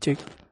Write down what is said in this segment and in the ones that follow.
这个。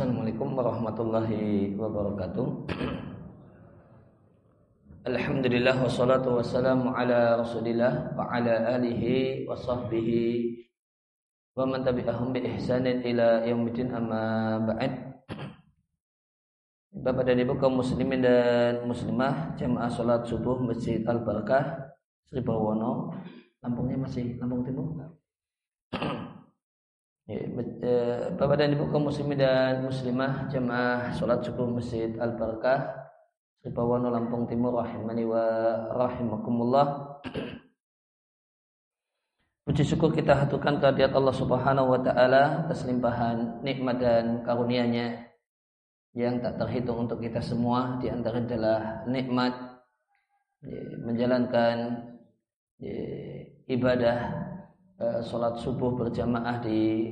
Assalamualaikum warahmatullahi wabarakatuh. Alhamdulillah wassalatu wassalamu ala Rasulillah wa ala alihi wa sahbihi wa man tabi'ahum bi ihsanin ila yaumil amma ba'd. Bapak dan Ibu kaum muslimin dan muslimah jamaah salat subuh Masjid Al Barakah Sri Bawono. Lampungnya masih Lampung Timur. Ya, eh, Bapak dan Ibu kaum muslimin dan muslimah jemaah salat subuh Masjid Al Barakah Sipawono Lampung Timur rahimani wa rahimakumullah. Puji syukur kita hatukan kehadirat Allah Subhanahu wa taala atas limpahan nikmat dan karunia-Nya yang tak terhitung untuk kita semua di antara adalah nikmat ya, menjalankan ya, ibadah Eh, sholat subuh berjamaah di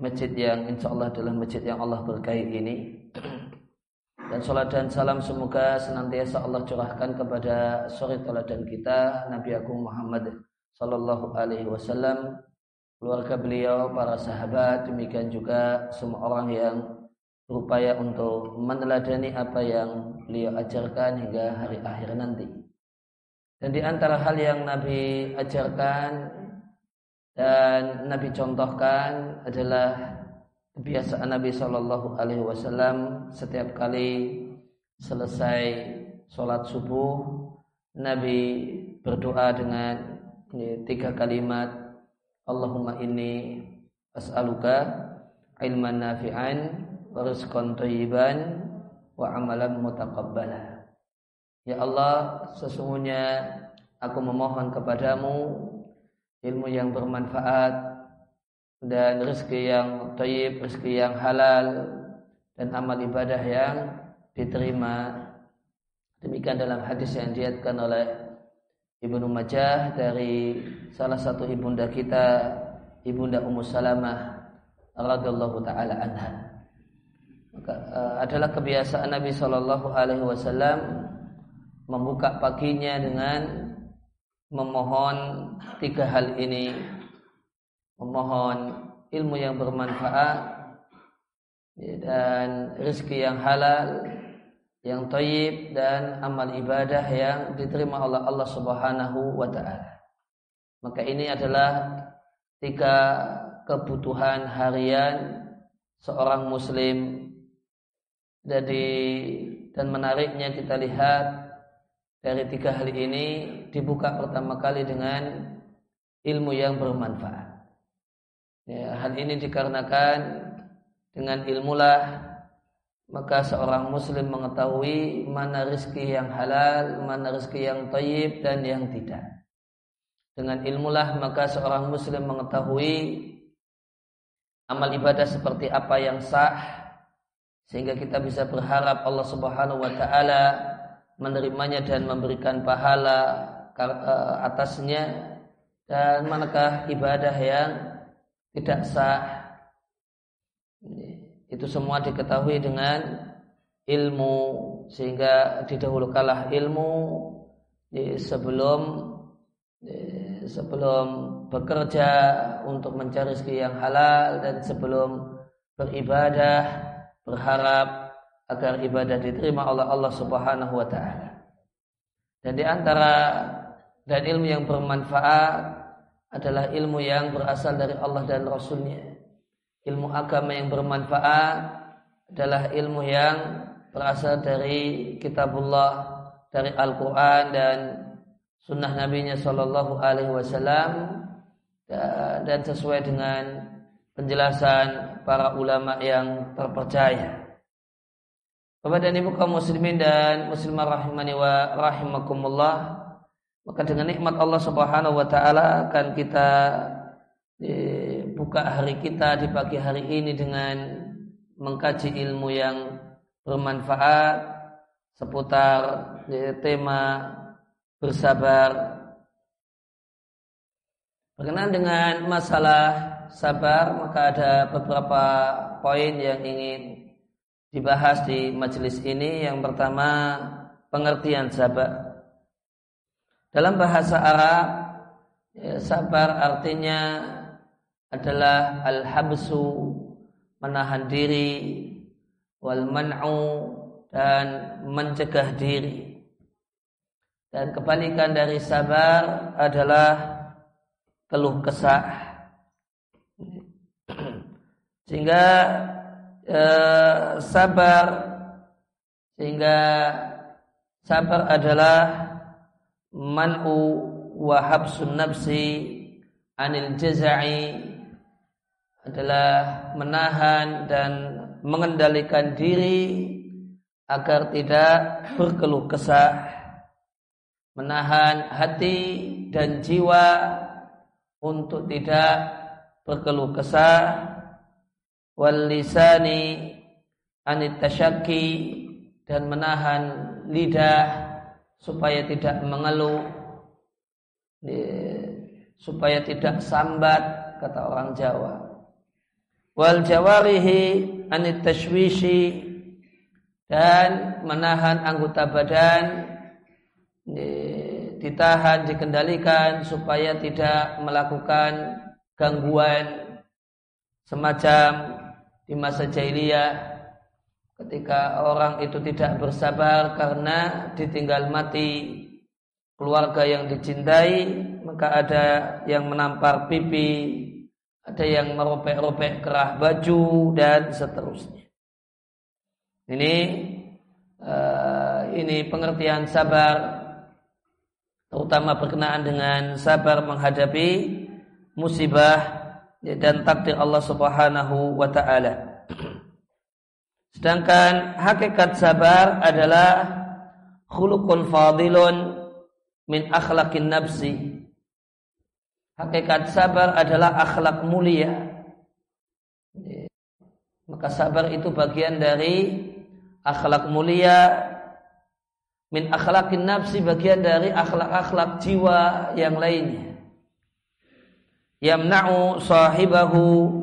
masjid yang insya Allah adalah masjid yang Allah berkahi ini. Dan sholat dan salam semoga senantiasa Allah curahkan kepada suri teladan kita Nabi Agung Muhammad Sallallahu Alaihi Wasallam keluarga beliau para sahabat demikian juga semua orang yang berupaya untuk meneladani apa yang beliau ajarkan hingga hari akhir nanti. Dan di antara hal yang Nabi ajarkan dan Nabi contohkan adalah kebiasaan Nabi Shallallahu Alaihi Wasallam setiap kali selesai sholat subuh Nabi berdoa dengan tiga kalimat Allahumma inni as'aluka ilman nafi'an wa rizqan thayyiban wa amalan mutaqabbala. Ya Allah sesungguhnya aku memohon kepadamu ilmu yang bermanfaat dan rezeki yang tayyib, rezeki yang halal dan amal ibadah yang diterima. Demikian dalam hadis yang diatkan oleh Ibnu Majah dari salah satu ibunda kita, Ibunda Ummu Salamah radhiyallahu taala anha. Maka uh, adalah kebiasaan Nabi Shallallahu alaihi wasallam membuka paginya dengan memohon tiga hal ini memohon ilmu yang bermanfaat ya, dan rezeki yang halal yang toyib dan amal ibadah yang diterima oleh Allah Subhanahu wa taala. Maka ini adalah tiga kebutuhan harian seorang muslim. Jadi dan menariknya kita lihat dari tiga hal ini dibuka pertama kali dengan ilmu yang bermanfaat. Ya, hal ini dikarenakan dengan ilmulah maka seorang muslim mengetahui mana rezeki yang halal, mana rezeki yang tayyib dan yang tidak. Dengan ilmulah maka seorang muslim mengetahui amal ibadah seperti apa yang sah sehingga kita bisa berharap Allah Subhanahu wa taala menerimanya dan memberikan pahala atasnya dan manakah ibadah yang tidak sah itu semua diketahui dengan ilmu sehingga didahulukanlah ilmu sebelum sebelum bekerja untuk mencari rezeki yang halal dan sebelum beribadah berharap agar ibadah diterima oleh Allah Subhanahu wa taala. Dan di antara dan ilmu yang bermanfaat adalah ilmu yang berasal dari Allah dan Rasulnya. Ilmu agama yang bermanfaat adalah ilmu yang berasal dari kitabullah, dari Al-Quran dan sunnah nabinya Shallallahu Alaihi Wasallam dan sesuai dengan penjelasan para ulama yang terpercaya. Bapak dan Ibu kaum muslimin dan muslimah rahimani wa rahimakumullah maka dengan nikmat Allah Subhanahu wa taala akan kita eh, buka hari kita di pagi hari ini dengan mengkaji ilmu yang bermanfaat seputar eh, tema bersabar berkenaan dengan masalah sabar maka ada beberapa poin yang ingin dibahas di majelis ini yang pertama pengertian sabar. Dalam bahasa Arab ya, sabar artinya adalah al-habsu menahan diri wal man'u dan mencegah diri. Dan kebalikan dari sabar adalah keluh kesah. Sehingga eh, sabar sehingga sabar adalah man'u wa habsun nafsi anil jaza'i adalah menahan dan mengendalikan diri agar tidak berkeluh kesah, menahan hati dan jiwa untuk tidak berkeluh kesah, wal lisani anit tasyaki dan menahan lidah supaya tidak mengeluh, supaya tidak sambat kata orang Jawa. Wal jawarihi anit dan menahan anggota badan ditahan dikendalikan supaya tidak melakukan gangguan semacam di masa jahiliyah ketika orang itu tidak bersabar karena ditinggal mati keluarga yang dicintai maka ada yang menampar pipi ada yang meropek-ropek kerah baju dan seterusnya ini uh, ini pengertian sabar terutama berkenaan dengan sabar menghadapi musibah dan takdir Allah Subhanahu wa taala. Sedangkan hakikat sabar adalah khuluqun fadilun min akhlaqin nafsi. Hakikat sabar adalah akhlak mulia. Maka sabar itu bagian dari akhlak mulia min akhlakin nafsi bagian dari akhlak-akhlak jiwa yang lainnya yamna'u sahibahu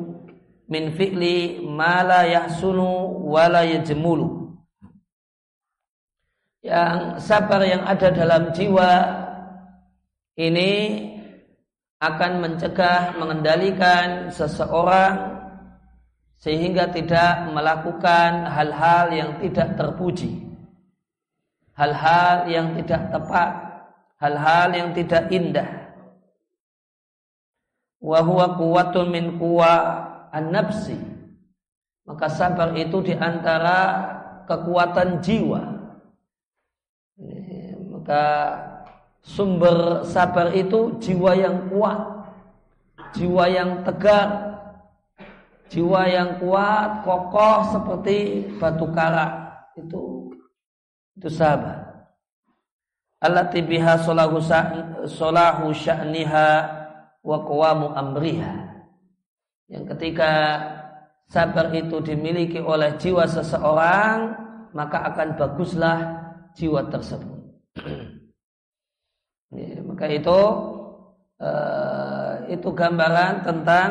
min fi'li ma la yahsunu wa la yajmulu yang sabar yang ada dalam jiwa ini akan mencegah mengendalikan seseorang sehingga tidak melakukan hal-hal yang tidak terpuji, hal-hal yang tidak tepat, hal-hal yang tidak indah. Wa huwa quwwatun min quwa an-nafsi. Maka sabar itu di antara kekuatan jiwa. Maka sumber sabar itu jiwa yang kuat, jiwa yang tegar, jiwa yang kuat, kokoh seperti batu kara itu itu sahabat. Allati biha solahu sya'niha wa qawamu amriha. Yang ketika sabar itu dimiliki oleh jiwa seseorang, maka akan baguslah jiwa tersebut. ya, maka itu uh, itu gambaran tentang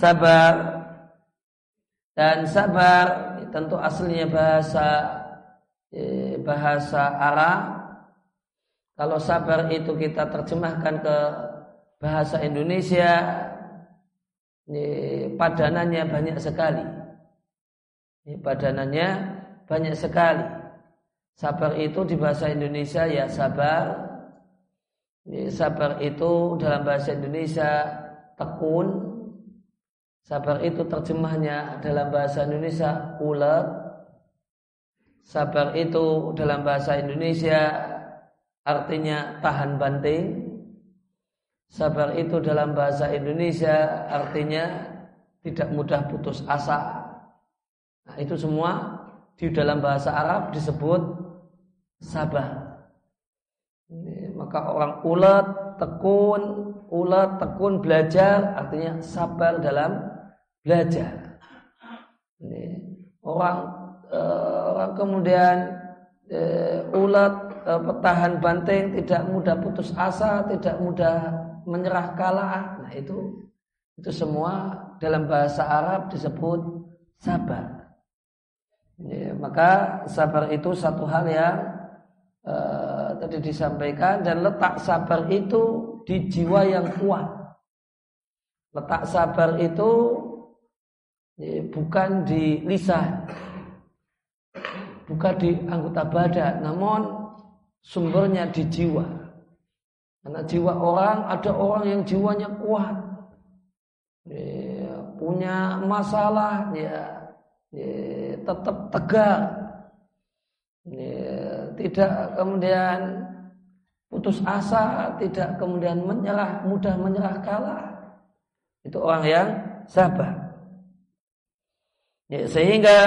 sabar dan sabar tentu aslinya bahasa eh, bahasa Arab kalau sabar itu kita terjemahkan ke bahasa Indonesia ini padanannya banyak sekali ini padanannya banyak sekali sabar itu di bahasa Indonesia ya sabar ini sabar itu dalam bahasa Indonesia tekun Sabar itu terjemahnya dalam bahasa Indonesia ulet. Sabar itu dalam bahasa Indonesia artinya tahan banting. Sabar itu dalam bahasa Indonesia artinya tidak mudah putus asa. Nah, itu semua di dalam bahasa Arab disebut sabar. Maka orang ulet, tekun, ulet, tekun belajar artinya sabar dalam belajar. Orang uh, orang kemudian uh, ulat uh, petahan banteng tidak mudah putus asa, tidak mudah menyerah kalah. Nah itu itu semua dalam bahasa Arab disebut sabar. Ya, maka sabar itu satu hal yang uh, tadi disampaikan dan letak sabar itu di jiwa yang kuat. Letak sabar itu bukan di lisan bukan di anggota badan, namun sumbernya di jiwa. Karena jiwa orang ada orang yang jiwanya kuat, ya, punya masalah, ya, ya tetap tegar, ya, tidak kemudian putus asa, tidak kemudian menyerah, mudah menyerah kalah. Itu orang yang sabar. Ya, sehingga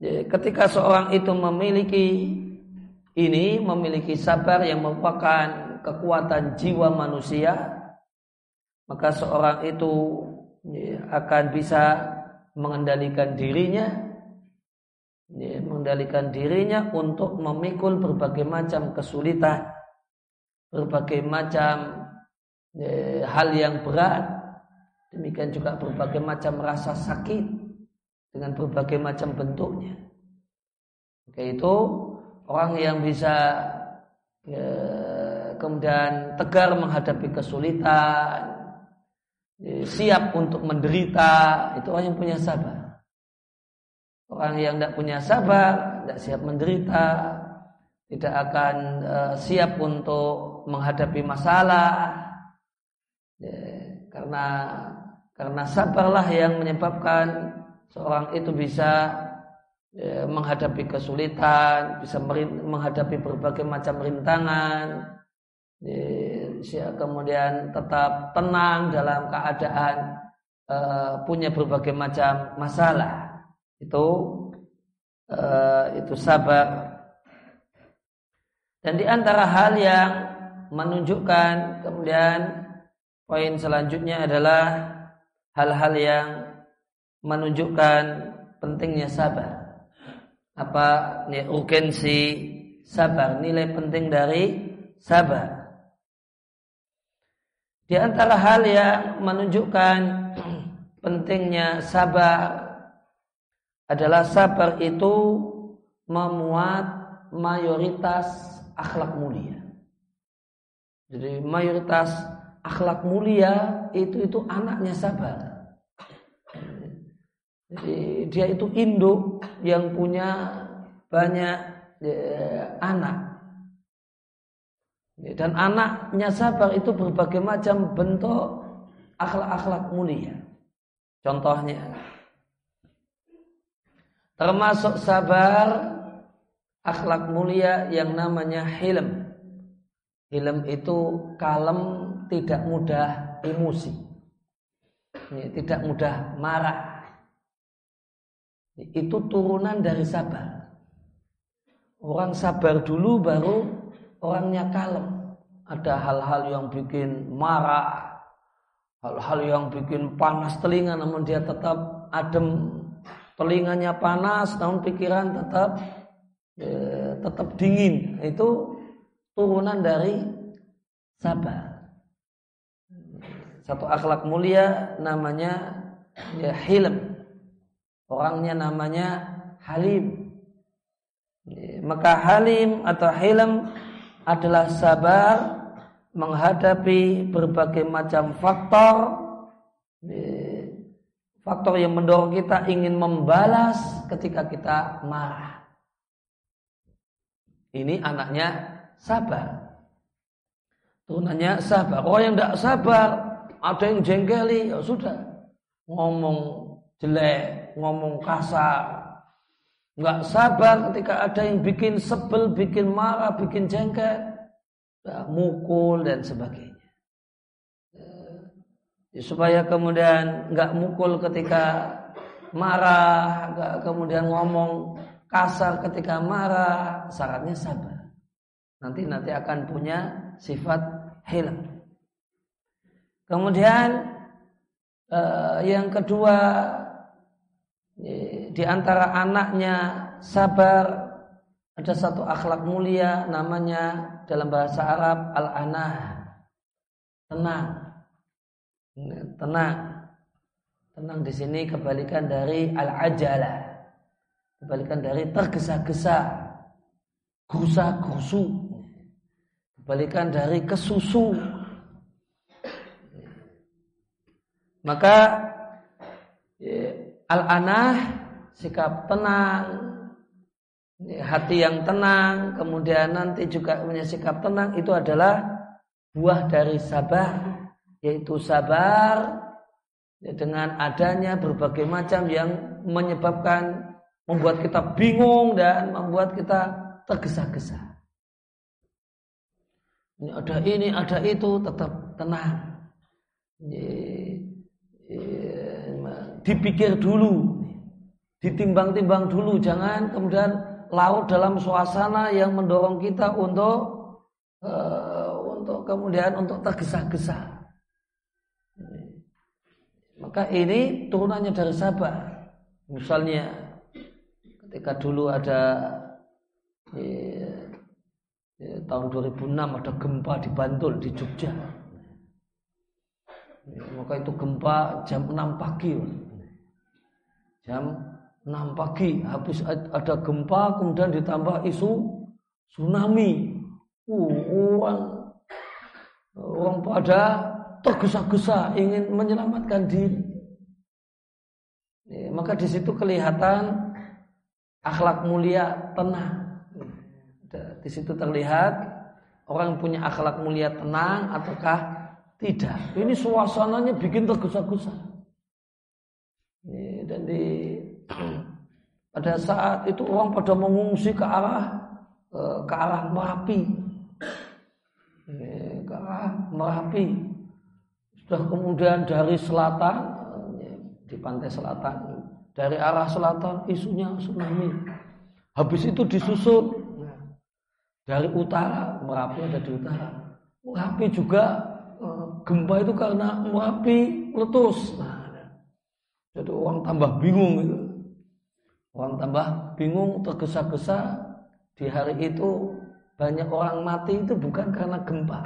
ya, ketika seorang itu memiliki ini, memiliki sabar yang merupakan kekuatan jiwa manusia, maka seorang itu ya, akan bisa mengendalikan dirinya, ya, mengendalikan dirinya untuk memikul berbagai macam kesulitan, berbagai macam ya, hal yang berat, Demikian juga berbagai macam rasa sakit dengan berbagai macam bentuknya. Oke itu orang yang bisa kemudian tegar menghadapi kesulitan, siap untuk menderita, itu orang yang punya sabar. Orang yang tidak punya sabar, tidak siap menderita, tidak akan uh, siap untuk menghadapi masalah, ya, karena karena sabarlah yang menyebabkan seorang itu bisa ya, menghadapi kesulitan, bisa menghadapi berbagai macam rintangan, kemudian tetap tenang dalam keadaan uh, punya berbagai macam masalah. Itu uh, itu sabar. Dan di antara hal yang menunjukkan kemudian poin selanjutnya adalah hal-hal yang menunjukkan pentingnya sabar. Apa ya, urgensi sabar, nilai penting dari sabar. Di antara hal yang menunjukkan pentingnya sabar adalah sabar itu memuat mayoritas akhlak mulia. Jadi mayoritas akhlak mulia itu itu anaknya sabar. Jadi dia itu induk yang punya banyak ya, anak. Dan anaknya sabar itu berbagai macam bentuk akhlak-akhlak mulia. Contohnya, termasuk sabar akhlak mulia yang namanya hilm. Hilm itu kalem, tidak mudah emosi, tidak mudah marah, itu turunan dari sabar. Orang sabar dulu baru orangnya kalem. Ada hal-hal yang bikin marah, hal-hal yang bikin panas telinga namun dia tetap adem. Telinganya panas namun pikiran tetap eh, tetap dingin. Itu turunan dari sabar. Satu akhlak mulia namanya ya hilm Orangnya namanya Halim. Maka Halim atau Hilm adalah sabar menghadapi berbagai macam faktor faktor yang mendorong kita ingin membalas ketika kita marah. Ini anaknya sabar. Turunannya sabar. Orang yang tidak sabar, ada yang jenggeli, ya sudah. Ngomong jelek, ngomong kasar, nggak sabar ketika ada yang bikin sebel, bikin marah, bikin jengkel, ya, mukul dan sebagainya. Ya, supaya kemudian nggak mukul ketika marah, nggak kemudian ngomong kasar ketika marah, syaratnya sabar. Nanti nanti akan punya sifat hilang. Kemudian eh, yang kedua di antara anaknya sabar ada satu akhlak mulia namanya dalam bahasa Arab al-anah. Tenang. Tenang. Tenang di sini kebalikan dari al-ajalah. Kebalikan dari tergesa-gesa gusa-gusu kebalikan dari kesusu. Maka ya, Al-anah sikap tenang hati yang tenang, kemudian nanti juga punya sikap tenang itu adalah buah dari sabar, yaitu sabar dengan adanya berbagai macam yang menyebabkan membuat kita bingung dan membuat kita tergesa-gesa. Ini ada ini, ada itu, tetap tenang. Dipikir dulu, ditimbang-timbang dulu, jangan kemudian laut dalam suasana yang mendorong kita untuk uh, untuk kemudian untuk tergesa-gesa. Maka ini turunannya dari sabar. Misalnya ketika dulu ada ya, ya, tahun 2006 ada gempa di Bantul di Jogja. Maka itu gempa jam 6 pagi. Jam 6 pagi habis ada gempa kemudian ditambah isu tsunami. Uh, orang orang pada tergesa-gesa ingin menyelamatkan diri. Ya, maka di situ kelihatan akhlak mulia tenang. Di situ terlihat orang punya akhlak mulia tenang ataukah tidak. Ini suasananya bikin tergesa-gesa. Dan di pada saat itu orang pada mengungsi ke arah eh, ke arah Merapi. Ya, ke arah Merapi sudah kemudian dari selatan di pantai selatan dari arah selatan isunya tsunami. Habis itu disusul dari utara Merapi ada di utara. Merapi juga eh, gempa itu karena Merapi meletus. Nah, jadi orang tambah bingung itu. Orang tambah bingung tergesa-gesa di hari itu banyak orang mati itu bukan karena gempa.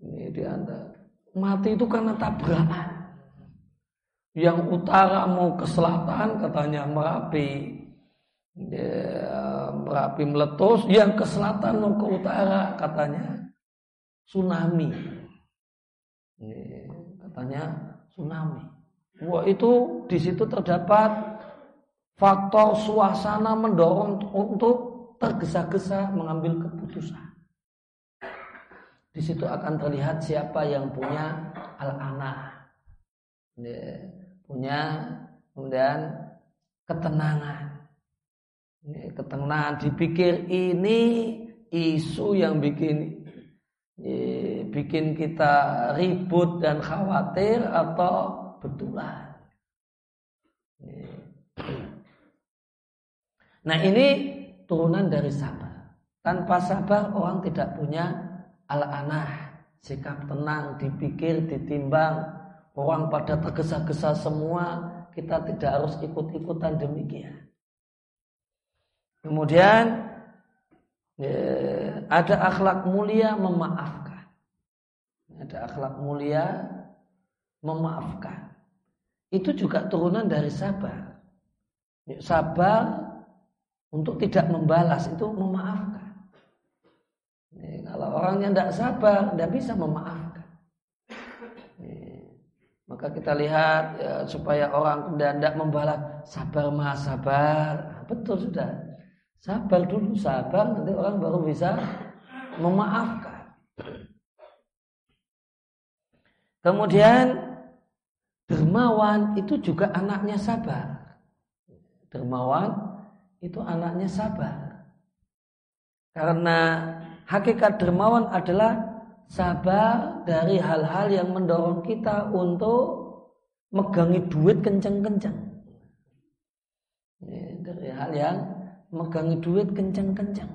Ini di antara Mati itu karena tabrakan. Yang utara mau ke selatan katanya Merapi. Ya, Merapi meletus. Yang ke selatan mau ke utara katanya tsunami. Ya, katanya tsunami. Wah itu di situ terdapat faktor suasana mendorong untuk tergesa-gesa mengambil keputusan. Di situ akan terlihat siapa yang punya al-ana. Punya kemudian ketenangan. Ketenangan dipikir ini isu yang bikin bikin kita ribut dan khawatir atau betulan. Nah ini turunan dari sabar. Tanpa sabar orang tidak punya al-anah, sikap tenang, dipikir, ditimbang, orang pada tergesa-gesa semua, kita tidak harus ikut-ikutan demikian. Kemudian ya, ada akhlak mulia memaafkan. Ada akhlak mulia memaafkan. Itu juga turunan dari sabar. Ya, sabar untuk tidak membalas itu memaafkan. Kalau orangnya tidak sabar, tidak bisa memaafkan. Maka kita lihat ya, supaya orang kemudian tidak membalas sabar mas sabar, betul sudah. Sabar dulu sabar, nanti orang baru bisa memaafkan. Kemudian dermawan itu juga anaknya sabar. Dermawan itu anaknya sabar. Karena hakikat dermawan adalah sabar dari hal-hal yang mendorong kita untuk megangi duit kenceng-kenceng. Dari hal yang megangi duit kenceng-kenceng.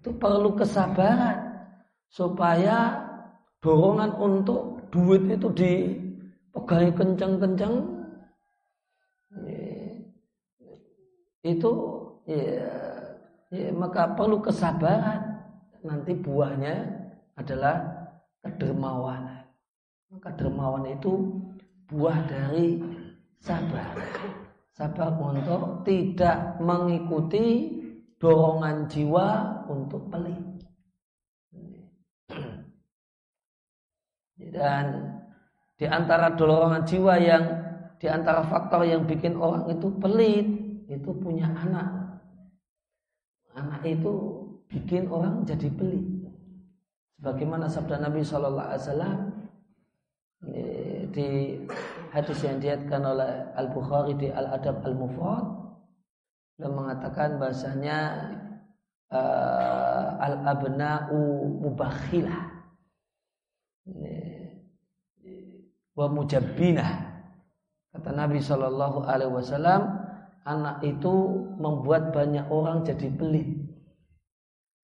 Itu perlu kesabaran supaya dorongan untuk duit itu dipegangi kenceng-kenceng itu ya ya, maka perlu kesabaran. Nanti buahnya adalah kedermawanan. Maka dermawan itu buah dari sabar. Sabar untuk tidak mengikuti dorongan jiwa untuk pelit. Dan di antara dorongan jiwa yang di antara faktor yang bikin orang itu pelit itu punya anak. Anak itu bikin orang jadi pelit. Sebagaimana sabda Nabi Shallallahu Alaihi Wasallam di hadis yang diatkan oleh Al Bukhari di Al Adab Al Mufrad dan mengatakan bahasanya uh, al abna'u mubakhilah wa mujabbinah kata Nabi Shallallahu Alaihi Wasallam anak itu membuat banyak orang jadi pelit.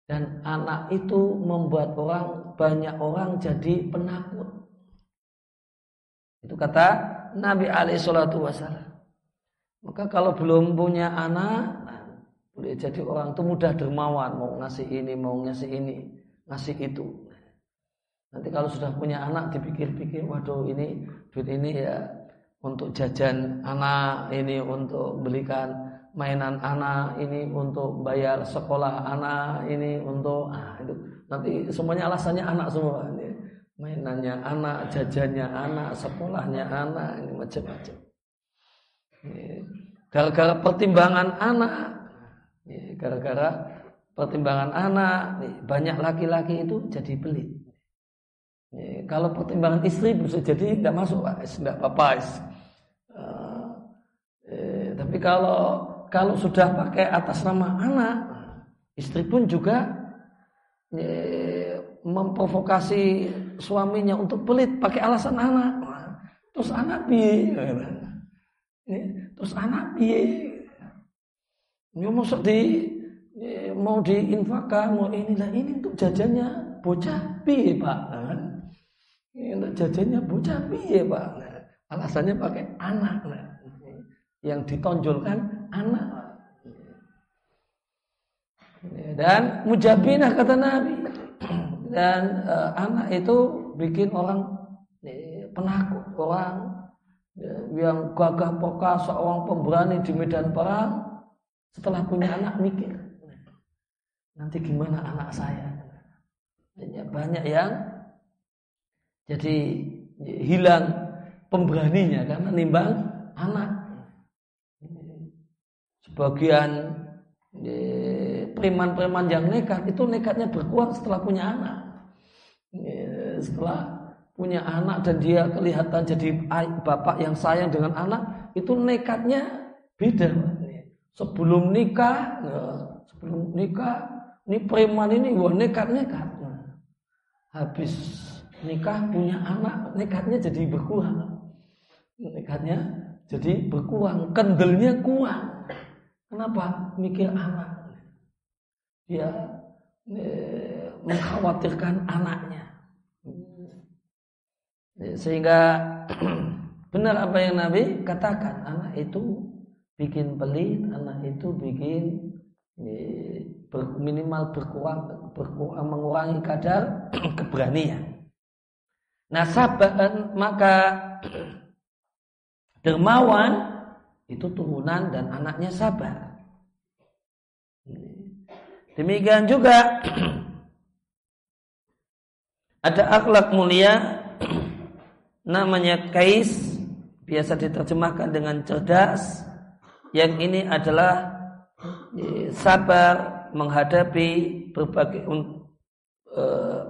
Dan anak itu membuat orang banyak orang jadi penakut. Itu kata Nabi alaihi salatu wasallam maka kalau belum punya anak boleh jadi orang itu mudah dermawan. Mau ngasih ini mau ngasih ini ngasih itu. Nanti kalau sudah punya anak dipikir-pikir waduh ini duit ini ya untuk jajan anak ini untuk belikan mainan anak ini untuk bayar sekolah anak ini untuk ah, itu. Nanti semuanya alasannya anak semua. Ini mainannya anak jajannya anak sekolahnya anak ini macam-macam. Gara-gara pertimbangan anak gara-gara pertimbangan anak banyak laki-laki itu jadi pelit. Kalau pertimbangan istri bisa jadi tidak masuk tidak apa-apa tapi kalau kalau sudah pakai atas nama anak, istri pun juga eh, memprovokasi suaminya untuk pelit pakai alasan anak. Terus anak bi, terus anak bi, mau di eh, mau diinfakkan, mau inilah ini untuk jajannya bocah bi pak, ini untuk jajannya bocah bi pak. Alasannya pakai anak. Yang ditonjolkan anak. Dan mujabinah kata Nabi. Dan e, anak itu bikin orang e, penakut, orang e, yang gagah perkasa, seorang pemberani di medan perang setelah punya anak mikir nanti gimana anak saya banyak yang jadi hilang pemberaninya karena nimbang anak Sebagian preman-preman yang nekat itu nekatnya berkurang setelah punya anak. Setelah punya anak dan dia kelihatan jadi bapak yang sayang dengan anak, itu nekatnya beda. Sebelum nikah, sebelum nikah, ini preman ini wah nekat-nekat. Habis nikah punya anak, nekatnya jadi berkurang. Nekatnya jadi berkurang, kendelnya kurang. Kenapa? Mikir anak. Dia eh, mengkhawatirkan anaknya. Sehingga benar apa yang Nabi katakan, anak itu bikin pelit, anak itu bikin eh, minimal berkurang, berkurang mengurangi kadar keberanian. Nah, sabar maka dermawan itu turunan dan anaknya sabar. Demikian juga ada akhlak mulia namanya kais biasa diterjemahkan dengan cerdas yang ini adalah e, sabar menghadapi berbagai uh,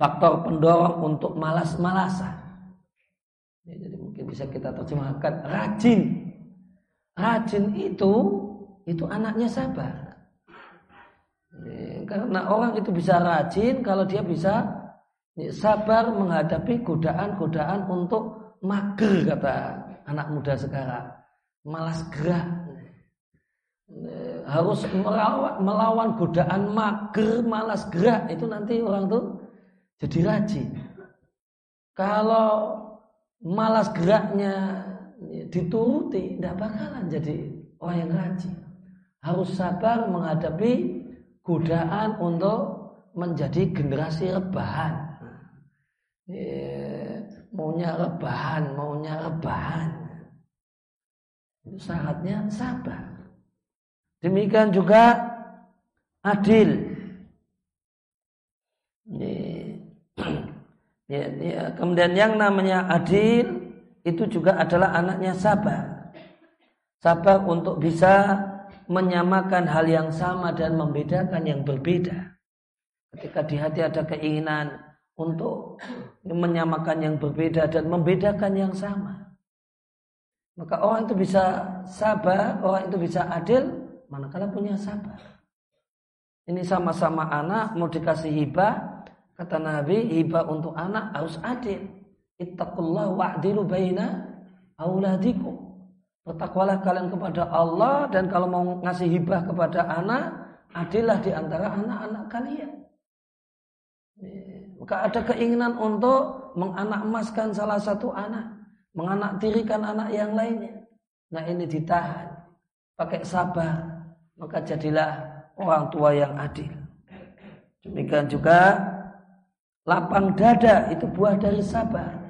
faktor pendorong untuk malas-malasan. Jadi mungkin bisa kita terjemahkan rajin Rajin itu itu anaknya sabar. Karena orang itu bisa rajin kalau dia bisa sabar menghadapi godaan-godaan untuk mager kata anak muda sekarang. Malas gerak. Harus melawan, melawan godaan mager, malas gerak itu nanti orang tuh jadi rajin. Kalau malas geraknya dituruti tidak bakalan jadi orang yang rajin harus sabar menghadapi godaan untuk menjadi generasi rebahan. Maunya rebahan maunya rebahan. Syaratnya sabar. Demikian juga adil. Ya, ya, kemudian yang namanya adil itu juga adalah anaknya sabar. Sabar untuk bisa menyamakan hal yang sama dan membedakan yang berbeda. Ketika di hati ada keinginan untuk menyamakan yang berbeda dan membedakan yang sama. Maka orang itu bisa sabar, orang itu bisa adil, manakala punya sabar. Ini sama-sama anak mau dikasih hibah, kata Nabi, hibah untuk anak harus adil. Ittaqullah wa'dilu baina auladikum. Bertakwalah kalian kepada Allah dan kalau mau ngasih hibah kepada anak, adillah di antara anak-anak kalian. Maka ada keinginan untuk menganak emaskan salah satu anak, menganak tirikan anak yang lainnya. Nah ini ditahan, pakai sabar, maka jadilah orang tua yang adil. Demikian juga lapang dada itu buah dari sabar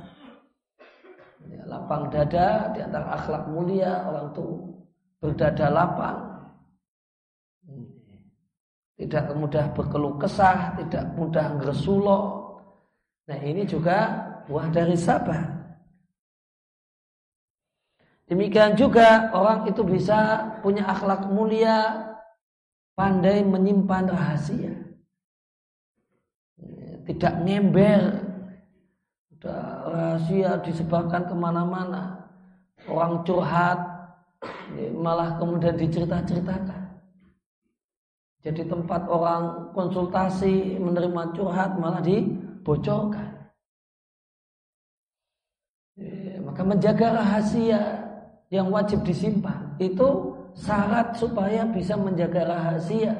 lapang dada di antara akhlak mulia orang itu berdada lapang. Tidak mudah berkeluh kesah tidak mudah ngeresulo nah ini juga buah dari sabar. Demikian juga orang itu bisa punya akhlak mulia pandai menyimpan rahasia. Tidak ngember rahasia disebarkan ke mana-mana. Orang curhat malah kemudian dicerita-ceritakan. Jadi tempat orang konsultasi menerima curhat malah dibocorkan. Maka menjaga rahasia yang wajib disimpan itu syarat supaya bisa menjaga rahasia.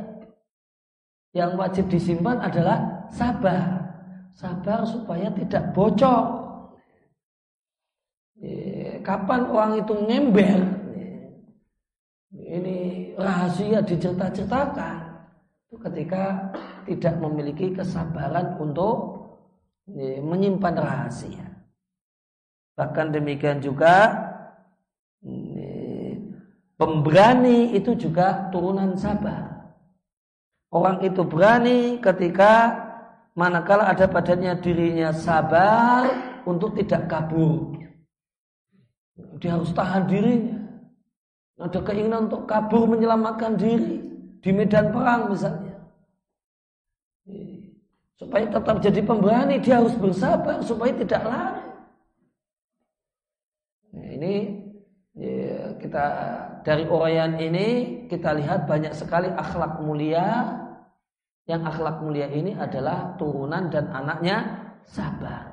Yang wajib disimpan adalah sabar. Sabar supaya tidak bocor. Kapan orang itu ngember, ini rahasia dicerita-ceritakan. Itu ketika tidak memiliki kesabaran untuk menyimpan rahasia. Bahkan demikian juga pemberani itu juga turunan sabar. Orang itu berani ketika manakala ada padanya dirinya sabar untuk tidak kabur. Dia harus tahan dirinya. Ada keinginan untuk kabur menyelamatkan diri di medan perang misalnya. Supaya tetap jadi pemberani dia harus bersabar supaya tidak lari. Nah, ini ya, kita dari uraian ini kita lihat banyak sekali akhlak mulia yang akhlak mulia ini adalah turunan dan anaknya sabar.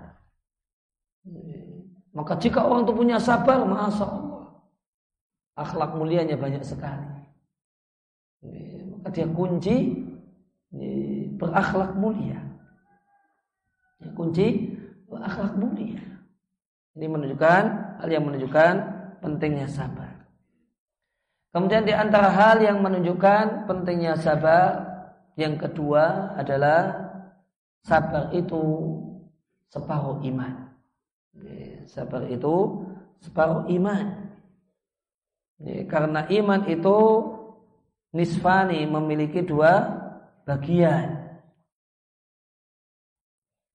Maka jika orang itu punya sabar, masa Allah. Akhlak mulianya banyak sekali. Maka dia kunci berakhlak mulia. Dia kunci berakhlak mulia. Ini menunjukkan hal yang menunjukkan pentingnya sabar. Kemudian di antara hal yang menunjukkan pentingnya sabar yang kedua adalah sabar itu separuh iman. Sabar itu separuh iman. Karena iman itu nisfani memiliki dua bagian.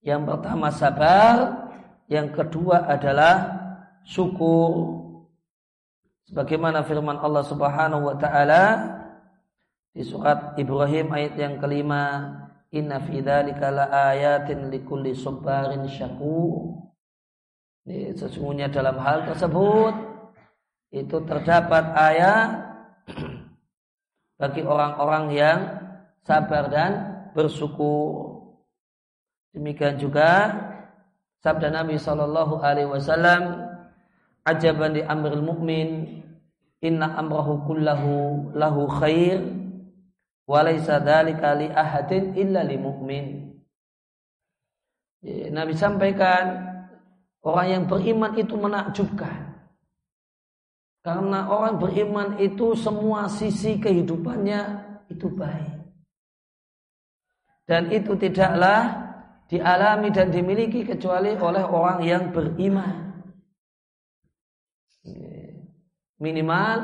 Yang pertama sabar, yang kedua adalah syukur. Sebagaimana firman Allah Subhanahu wa taala di surat Ibrahim ayat yang kelima, Inna fi dzalika laayatin likulli syakur. Sesungguhnya dalam hal tersebut itu terdapat ayat bagi orang-orang yang sabar dan bersyukur. Demikian juga sabda Nabi Shallallahu Alaihi Wasallam, ajaban di amril mukmin, inna amrahu kullahu lahu khair Walaysa dzalika li ahadin illa li mu'min. Ya, Nabi sampaikan orang yang beriman itu menakjubkan. Karena orang beriman itu semua sisi kehidupannya itu baik. Dan itu tidaklah dialami dan dimiliki kecuali oleh orang yang beriman. Minimal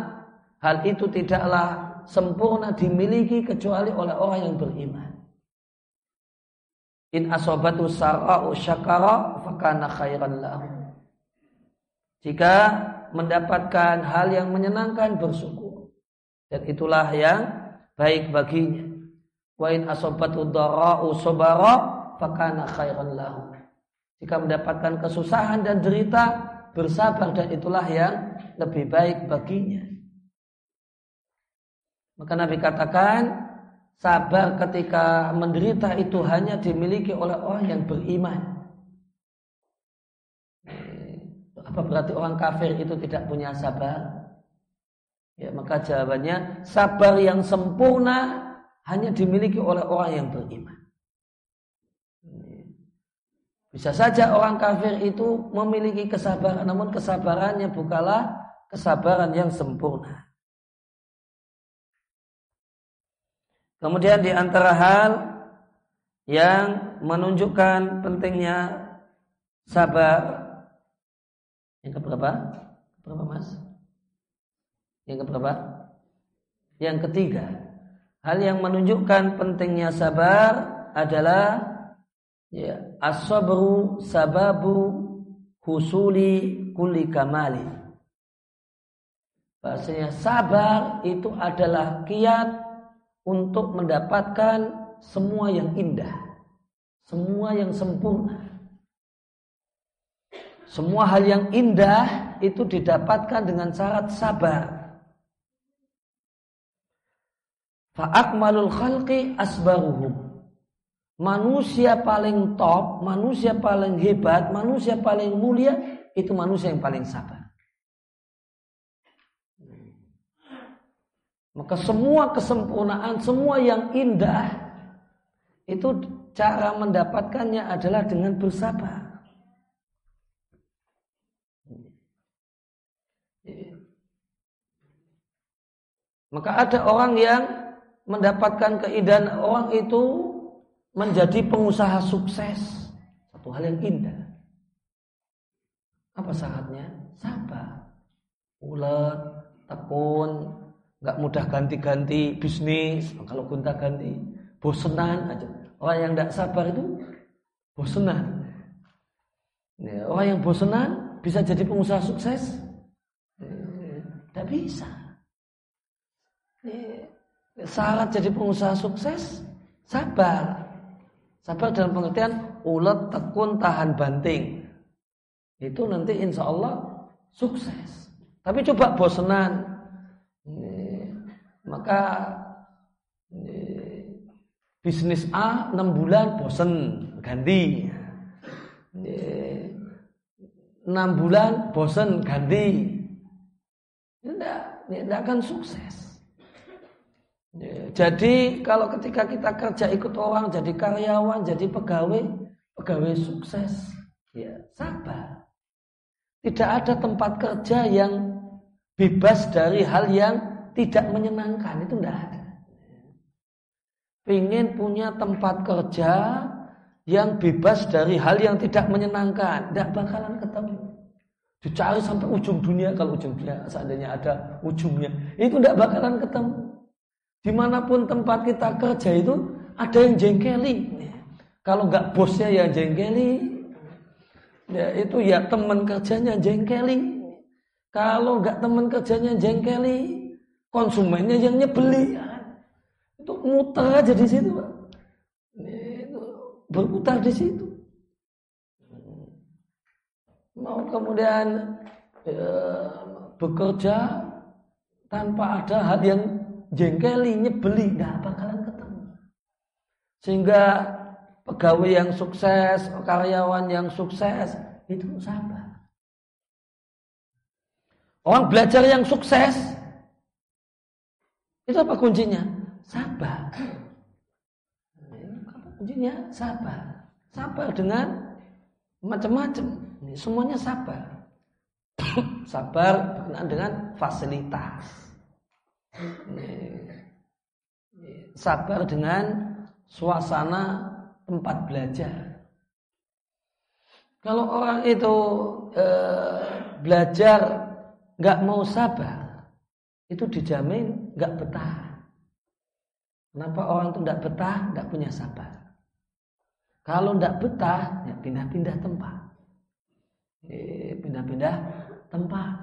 hal itu tidaklah sempurna dimiliki kecuali oleh orang yang beriman. In asobatu sara'u syakara fakana khairan lahu. Jika mendapatkan hal yang menyenangkan bersyukur. dan itulah yang baik baginya. Wa in asabatu dhara'u sabara fakana khairan lahu. Jika mendapatkan kesusahan dan derita, bersabar dan itulah yang lebih baik baginya. Maka Nabi katakan, sabar ketika menderita itu hanya dimiliki oleh orang yang beriman. Apa berarti orang kafir itu tidak punya sabar? Ya, maka jawabannya sabar yang sempurna hanya dimiliki oleh orang yang beriman. Bisa saja orang kafir itu memiliki kesabaran, namun kesabarannya bukanlah kesabaran yang sempurna. Kemudian di antara hal yang menunjukkan pentingnya sabar yang keberapa? Berapa mas? Yang keberapa? Yang ketiga, hal yang menunjukkan pentingnya sabar adalah ya as-sabru sababu husuli kulli kamali. Bahasanya sabar itu adalah kiat untuk mendapatkan semua yang indah, semua yang sempurna. Semua hal yang indah itu didapatkan dengan syarat sabar. Fa'akmalul khalqi asbaruhum. Manusia paling top, manusia paling hebat, manusia paling mulia, itu manusia yang paling sabar. Maka semua kesempurnaan, semua yang indah, itu cara mendapatkannya adalah dengan bersabar. Maka ada orang yang mendapatkan keindahan orang itu menjadi pengusaha sukses. Satu hal yang indah. Apa syaratnya? Sabar. Ulet, tekun, nggak mudah ganti-ganti bisnis. Kalau gonta ganti, bosenan aja. Orang yang tidak sabar itu bosenan. Ya, orang yang bosenan bisa jadi pengusaha sukses? Tidak bisa. Syarat jadi pengusaha sukses sabar. Sabar dalam pengertian ulet, tekun, tahan banting. Itu nanti insya Allah sukses. Tapi coba bosenan. Maka bisnis A 6 bulan bosen ganti. 6 bulan bosen ganti. Tidak, tidak akan sukses. Ya, jadi kalau ketika kita kerja ikut orang jadi karyawan, jadi pegawai, pegawai sukses, ya sabar. Tidak ada tempat kerja yang bebas dari hal yang tidak menyenangkan, itu tidak ada. Ingin punya tempat kerja yang bebas dari hal yang tidak menyenangkan, tidak bakalan ketemu. Dicari sampai ujung dunia, kalau ujung dunia seandainya ada ujungnya, itu tidak bakalan ketemu. Di mana pun tempat kita kerja itu ada yang jengkeli. Kalau nggak bosnya yang jengkeli, ya itu ya teman kerjanya jengkeli. Kalau nggak teman kerjanya jengkeli, konsumennya yang nyebeli. Itu muter aja di situ, Pak. Berputar di situ. Mau kemudian ya, bekerja tanpa ada hal yang jengkeli, nyebeli, nggak bakalan ketemu. Sehingga pegawai yang sukses, karyawan yang sukses itu sabar. Orang belajar yang sukses itu apa kuncinya? Sabar. Kuncinya? Sabar. Sabar dengan macam-macam. Semuanya sabar. sabar berkenaan dengan fasilitas sabar dengan suasana tempat belajar. Kalau orang itu e, belajar nggak mau sabar, itu dijamin nggak betah. Kenapa orang itu nggak betah, nggak punya sabar? Kalau nggak betah, ya pindah-pindah tempat. Pindah-pindah tempat.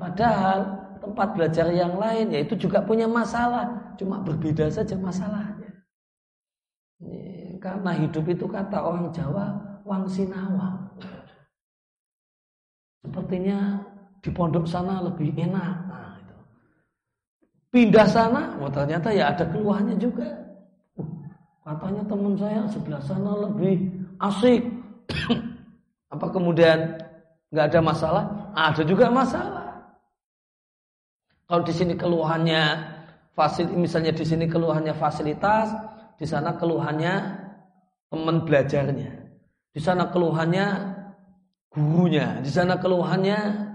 Padahal tempat belajar yang lain, ya itu juga punya masalah, cuma berbeda saja masalahnya. Karena hidup itu kata orang Jawa, wang sinawang. Sepertinya di pondok sana lebih enak. Nah, itu. Pindah sana, oh ternyata ya ada keluhannya juga. Uh, katanya teman saya sebelah sana lebih asik. Apa kemudian nggak ada masalah? Ada juga masalah. Kalau di sini keluhannya fasil, misalnya di sini keluhannya fasilitas, di sana keluhannya teman belajarnya. Di sana keluhannya gurunya, di sana keluhannya ya,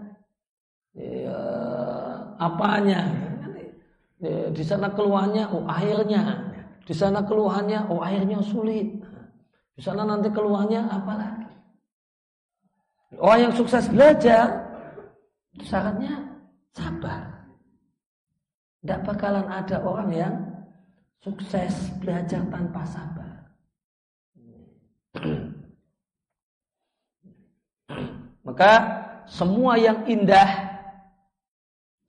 apanya. Ya, di sana keluhannya oh airnya, di sana keluhannya oh airnya sulit. Di sana nanti keluhannya apa lagi? Orang yang sukses belajar syaratnya sabar. Tidak bakalan ada orang yang sukses belajar tanpa sabar. Maka semua yang indah,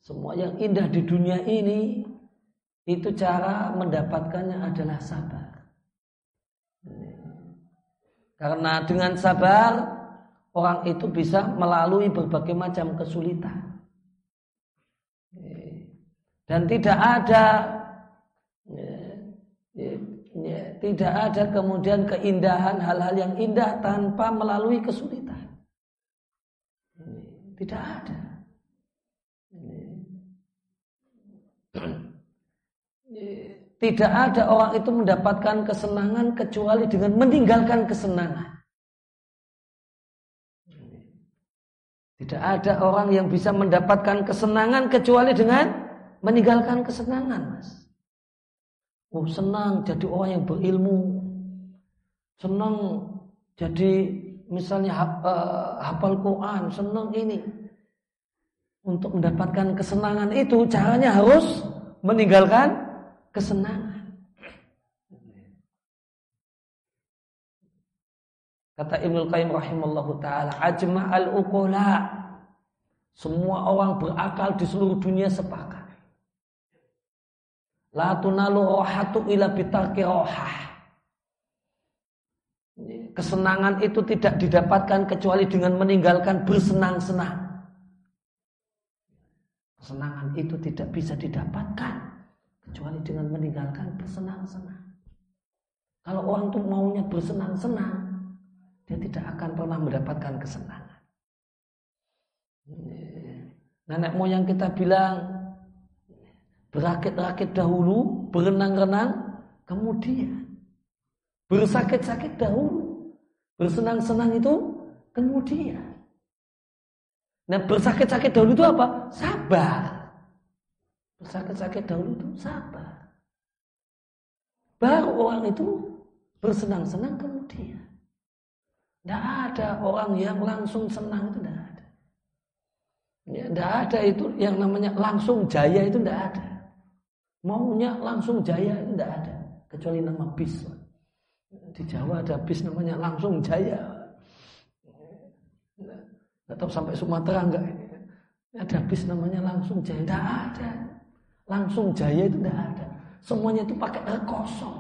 semua yang indah di dunia ini, itu cara mendapatkannya adalah sabar. Karena dengan sabar, orang itu bisa melalui berbagai macam kesulitan. Dan tidak ada tidak ada kemudian keindahan hal-hal yang indah tanpa melalui kesulitan. Tidak ada. Tidak ada orang itu mendapatkan kesenangan kecuali dengan meninggalkan kesenangan. Tidak ada orang yang bisa mendapatkan kesenangan kecuali dengan meninggalkan kesenangan, Mas. Oh senang jadi orang yang berilmu. Senang jadi misalnya uh, hafal Quran, senang ini. Untuk mendapatkan kesenangan itu caranya harus meninggalkan kesenangan. Kata Ibnu Qayyim rahimallahu taala, ajma'al uqula. Semua orang berakal di seluruh dunia sepakat La tunalu rohatu ila bitarki rohah. Kesenangan itu tidak didapatkan kecuali dengan meninggalkan bersenang-senang. Kesenangan itu tidak bisa didapatkan kecuali dengan meninggalkan bersenang-senang. Kalau orang itu maunya bersenang-senang, dia tidak akan pernah mendapatkan kesenangan. Nenek moyang kita bilang Berakit-rakit dahulu, berenang-renang, kemudian. Bersakit-sakit dahulu, bersenang-senang itu kemudian. Nah bersakit-sakit dahulu itu apa? Sabar. Bersakit-sakit dahulu itu sabar. Baru orang itu bersenang-senang kemudian. Tidak ada orang yang langsung senang itu tidak ada. Ya, tidak ada itu yang namanya langsung jaya itu tidak ada. Maunya langsung jaya tidak ada kecuali nama bis. Di Jawa ada bis namanya langsung jaya. Tahu sampai Sumatera enggak. Ada bis namanya langsung jaya. Tidak ada. Langsung jaya itu tidak ada. Semuanya itu pakai rekoso.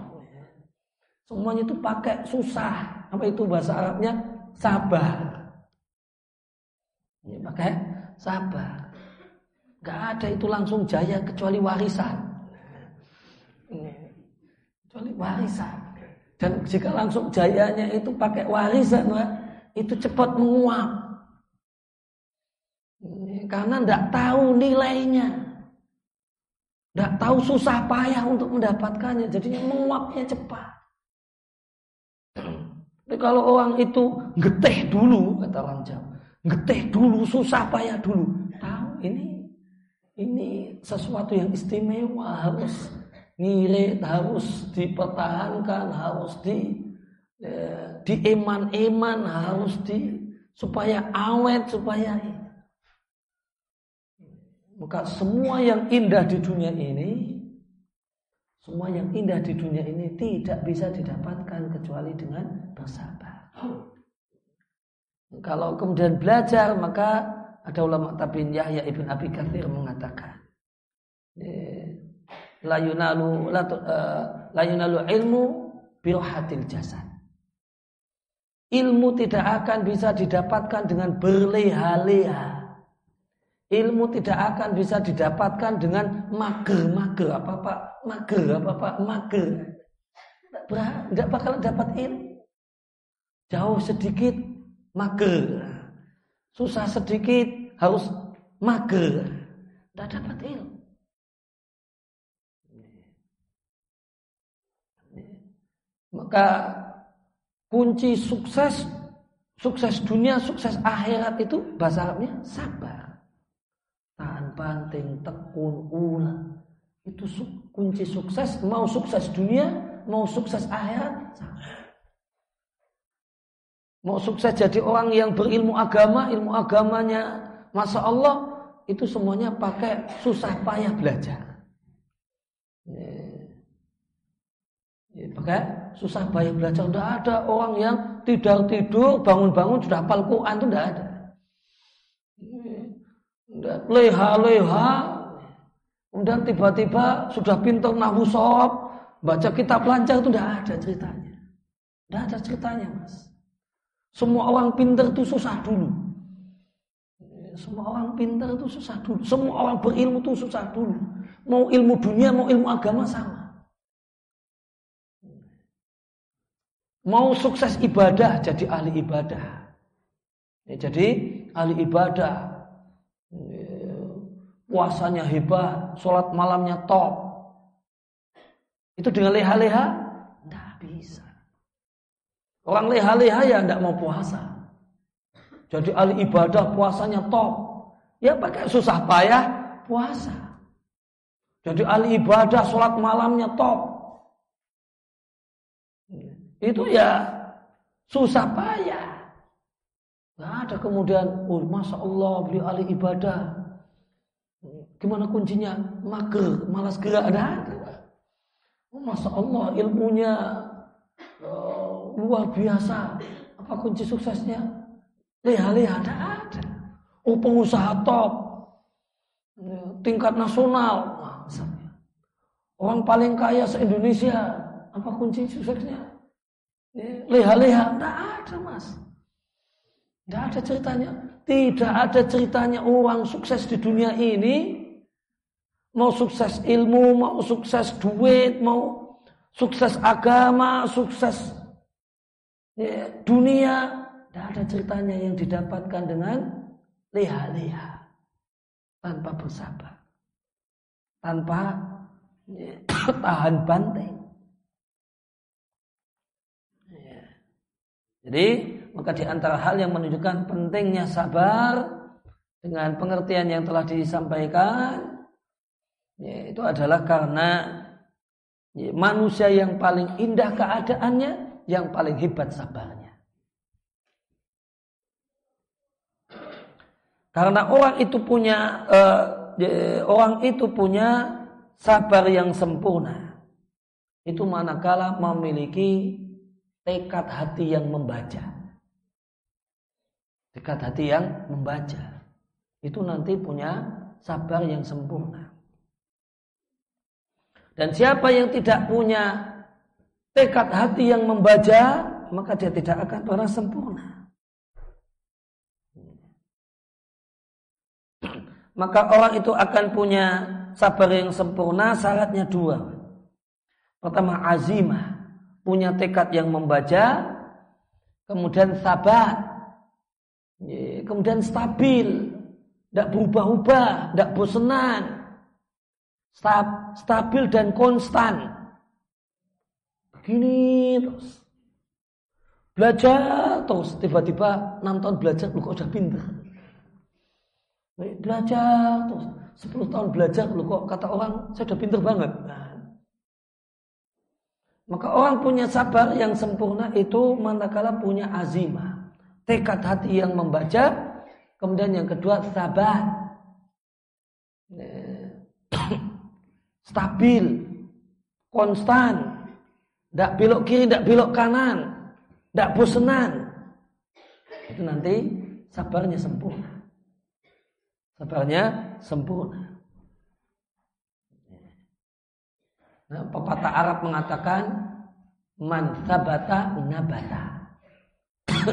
Semuanya itu pakai susah. Apa itu bahasa Arabnya? Sabar. Ini pakai sabar. Gak ada itu langsung jaya kecuali warisan kecuali warisan. Dan jika langsung jayanya itu pakai warisan, itu cepat menguap. Karena tidak tahu nilainya. Tidak tahu susah payah untuk mendapatkannya. Jadinya menguapnya cepat. Tapi kalau orang itu geteh dulu, kata orang. Geteh dulu, susah payah dulu. Tahu ini ini sesuatu yang istimewa harus ngirit harus dipertahankan, harus di eh, di eman-eman, harus di supaya awet, supaya maka semua yang indah di dunia ini semua yang indah di dunia ini tidak bisa didapatkan kecuali dengan bersabar. Kalau kemudian belajar maka ada ulama tabiin Yahya ibn Abi Kathir mengatakan la yunalu la, uh, yunalu ilmu birohatil jasad. Ilmu tidak akan bisa didapatkan dengan berleha-leha. Ilmu tidak akan bisa didapatkan dengan mager-mager apa pak mager apa pak mager. Tidak bakal dapat ilmu. Jauh sedikit mager. Susah sedikit harus mager. Tidak dapat ilmu. Maka kunci sukses sukses dunia, sukses akhirat itu bahasa Arabnya sabar. Banting, tekun, ulang. Itu kunci sukses, mau sukses dunia, mau sukses akhirat. Mau sukses jadi orang yang berilmu agama, ilmu agamanya Masya Allah, itu semuanya pakai susah payah belajar. Ya, pakai susah payah belajar. Tidak ada orang yang tidur tidur bangun-bangun sudah hafal Quran itu tidak ada. Leha-leha, kemudian tiba-tiba sudah pintar nahu sob, baca kitab lancar itu tidak ada ceritanya. Tidak ada ceritanya mas. Semua orang pintar itu susah dulu. Semua orang pintar itu susah dulu. Semua orang berilmu itu susah dulu. Mau ilmu dunia, mau ilmu agama sama. Mau sukses ibadah, jadi ahli ibadah. Ya, jadi ahli ibadah. Ya, puasanya hebat, sholat malamnya top. Itu dengan leha-leha? Tidak bisa. Orang leha-leha ya tidak mau puasa. Jadi ahli ibadah puasanya top. Ya pakai susah payah puasa. Jadi ahli ibadah sholat malamnya top itu ya susah payah. Gak ada kemudian, oh masa Allah beli ahli ibadah. Gimana kuncinya? Mager, malas gerak. Ada. Oh, masa Allah ilmunya uh, luar biasa. Apa kunci suksesnya? Leha-leha ada ada. Oh pengusaha top. Tingkat nasional. Orang paling kaya se-Indonesia. Apa kunci suksesnya? Leha-leha, tidak ada mas. Tidak ada ceritanya. Tidak ada ceritanya orang sukses di dunia ini. Mau sukses ilmu, mau sukses duit, mau sukses agama, sukses ya, dunia. Tidak ada ceritanya yang didapatkan dengan leha-leha. Tanpa bersabar. Tanpa ya, tahan banting. Jadi maka di antara hal yang menunjukkan pentingnya sabar dengan pengertian yang telah disampaikan ya, itu adalah karena ya, manusia yang paling indah keadaannya yang paling hebat sabarnya. Karena orang itu punya uh, ya, orang itu punya sabar yang sempurna. Itu manakala memiliki tekad hati yang membaca. Tekad hati yang membaca. Itu nanti punya sabar yang sempurna. Dan siapa yang tidak punya tekad hati yang membaca, maka dia tidak akan pernah sempurna. Maka orang itu akan punya sabar yang sempurna, syaratnya dua. Pertama azimah, punya tekad yang membaca, kemudian sabar, kemudian stabil, tidak berubah-ubah, tidak bosenan, stabil dan konstan. Begini terus. Belajar terus, tiba-tiba 6 tahun belajar, lu kok udah pinter. Belajar terus, 10 tahun belajar, lu kok kata orang, saya udah pinter banget. Nah, maka orang punya sabar yang sempurna itu manakala punya azimah. Tekad hati yang membaca. Kemudian yang kedua sabar. Stabil. Konstan. Tidak belok kiri, tidak belok kanan. Tidak bosenan. Itu nanti sabarnya sempurna. Sabarnya sempurna. Nah, pepatah Arab mengatakan man sabata nabata.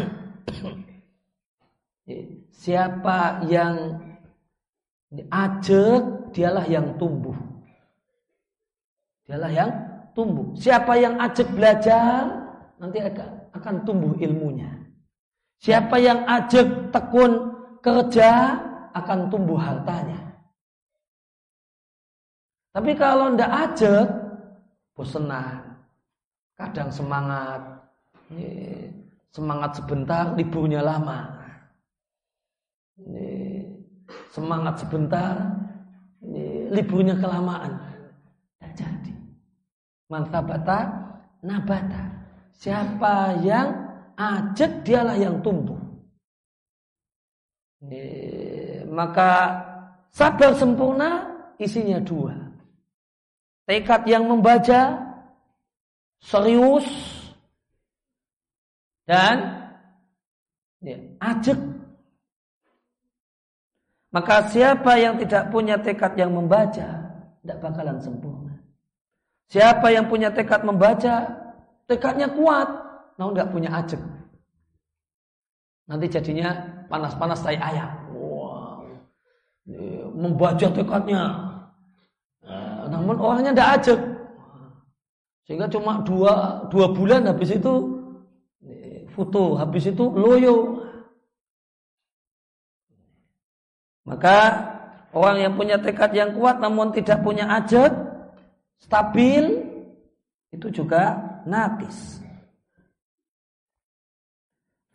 Siapa yang ajak, dialah yang tumbuh. Dialah yang tumbuh. Siapa yang ajak belajar, nanti akan, tumbuh ilmunya. Siapa yang ajak tekun kerja, akan tumbuh hartanya. Tapi kalau ndak ajak, bosenan. Kadang semangat, semangat sebentar, liburnya lama. Semangat sebentar, liburnya kelamaan. Tidak jadi. Mantabata, nabata. Siapa yang ajak dialah yang tumbuh. Maka sabar sempurna isinya dua. Tekad yang membaca serius dan ya, ajak maka siapa yang tidak punya tekad yang membaca, tidak bakalan sempurna. Siapa yang punya tekad membaca, tekadnya kuat, namun tidak punya ajak. Nanti jadinya panas-panas tai ayam. Wow. Membaca tekadnya. Nah, namun orangnya tidak ajak. Sehingga cuma dua, dua bulan habis itu foto, habis itu loyo. Maka orang yang punya tekad yang kuat namun tidak punya ajat, stabil, itu juga natis.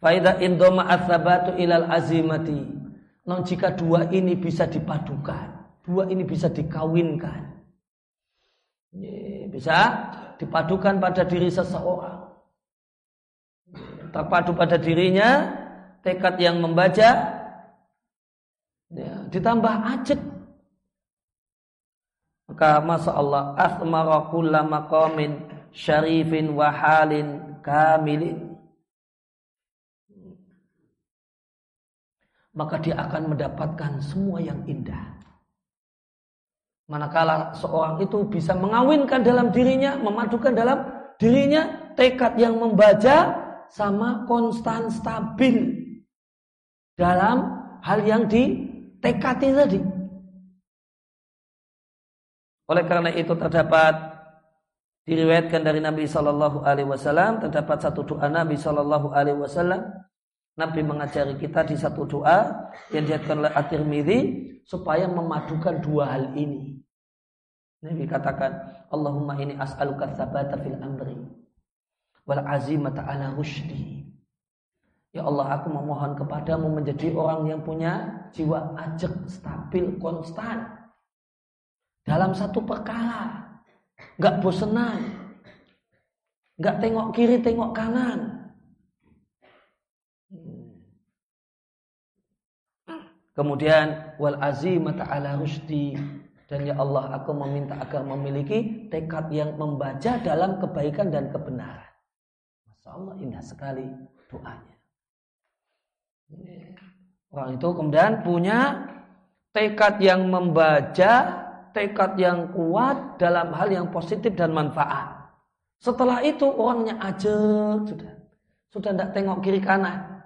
Faida indoma asabatu ilal azimati. Non jika dua ini bisa dipadukan, dua ini bisa dikawinkan. Bisa dipadukan pada diri seseorang. Terpadu pada dirinya, tekad yang membaca, Ya, ditambah ajak. Maka masa Allah asmara kulla maqamin syarifin wa halin kamilin. Maka dia akan mendapatkan semua yang indah. Manakala seorang itu bisa mengawinkan dalam dirinya, memadukan dalam dirinya tekad yang membaca sama konstan stabil dalam hal yang di tekati tadi. Oleh karena itu terdapat diriwayatkan dari Nabi Shallallahu Alaihi Wasallam terdapat satu doa Nabi Shallallahu Alaihi Wasallam Nabi mengajari kita di satu doa yang diatkan oleh At-Tirmidzi supaya memadukan dua hal ini. Nabi katakan, Allahumma ini as'aluka tsabata fil amri wal azimata ala rusydi Ya Allah aku memohon kepadamu menjadi orang yang punya jiwa ajak, stabil, konstan. Dalam satu perkara. Gak bosenan. Gak tengok kiri, tengok kanan. Kemudian wal azimata ala rusdi dan ya Allah aku meminta agar memiliki tekad yang membaca dalam kebaikan dan kebenaran. Masya Allah indah sekali doanya. Orang itu kemudian punya tekad yang membaca, tekad yang kuat dalam hal yang positif dan manfaat. Setelah itu orangnya ajak sudah. Sudah tidak tengok kiri kanan.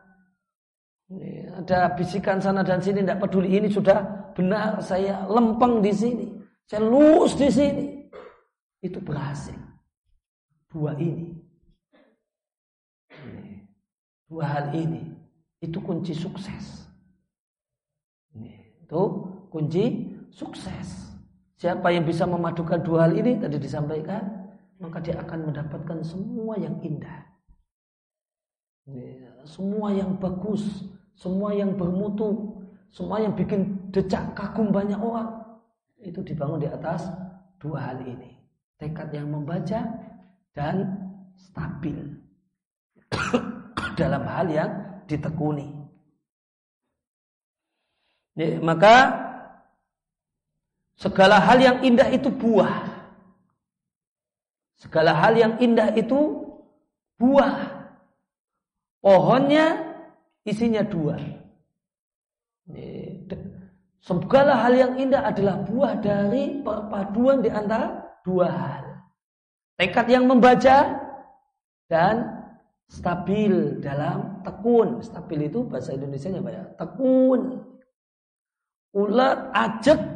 Ada bisikan sana dan sini tidak peduli ini sudah benar saya lempeng di sini. Saya lurus di sini. Itu berhasil. Dua ini. Dua hal ini itu kunci sukses. Itu kunci sukses. Siapa yang bisa memadukan dua hal ini tadi disampaikan, maka dia akan mendapatkan semua yang indah. Semua yang bagus, semua yang bermutu, semua yang bikin decak kagum banyak orang. Itu dibangun di atas dua hal ini. Tekad yang membaca dan stabil dalam hal yang ditekuni. Ya, maka segala hal yang indah itu buah. Segala hal yang indah itu buah. Pohonnya isinya dua. Segala hal yang indah adalah buah dari perpaduan di antara dua hal. Tekad yang membaca dan stabil dalam tekun. Stabil itu bahasa Indonesia apa ya? Tekun. Ulat, ajek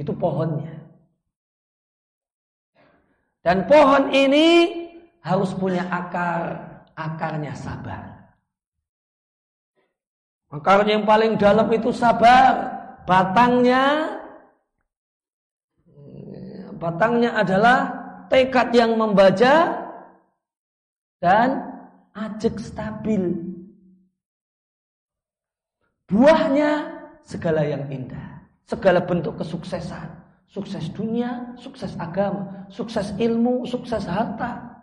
itu pohonnya. Dan pohon ini harus punya akar, akarnya sabar. Akarnya yang paling dalam itu sabar, batangnya batangnya adalah tekad yang membaca dan ajak stabil. Buahnya segala yang indah, segala bentuk kesuksesan, sukses dunia, sukses agama, sukses ilmu, sukses harta.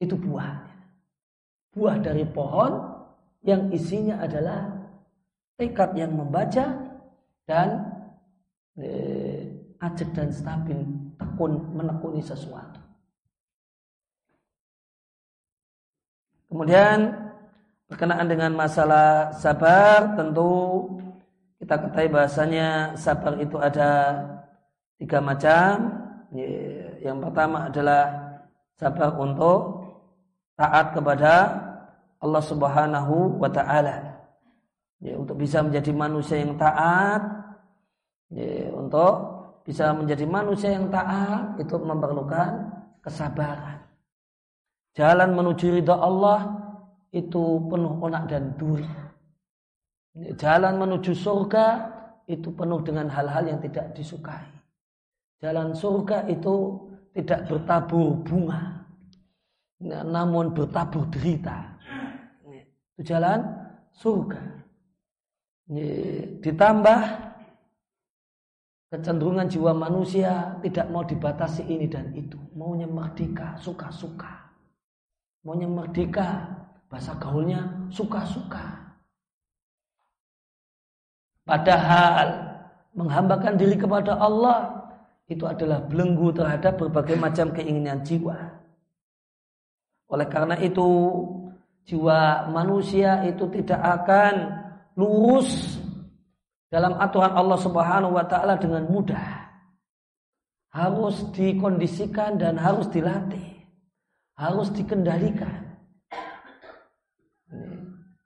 Itu buahnya. Buah dari pohon yang isinya adalah tekad yang membaca dan eh, ajak dan stabil tekun menekuni sesuatu. Kemudian berkenaan dengan masalah sabar tentu kita ketahui bahasanya sabar itu ada tiga macam. Yang pertama adalah sabar untuk taat kepada Allah Subhanahu wa taala. Ya, untuk bisa menjadi manusia yang taat, ya, untuk bisa menjadi manusia yang taat itu memerlukan kesabaran. Jalan menuju ridha Allah itu penuh onak dan duri. Jalan menuju surga itu penuh dengan hal-hal yang tidak disukai. Jalan surga itu tidak bertabur bunga, namun bertabur derita. Itu jalan surga. Ditambah kecenderungan jiwa manusia tidak mau dibatasi ini dan itu. Maunya merdeka, suka-suka maunya merdeka, bahasa gaulnya suka-suka. Padahal menghambakan diri kepada Allah itu adalah belenggu terhadap berbagai macam keinginan jiwa. Oleh karena itu, jiwa manusia itu tidak akan lurus dalam aturan Allah Subhanahu wa taala dengan mudah. Harus dikondisikan dan harus dilatih harus dikendalikan.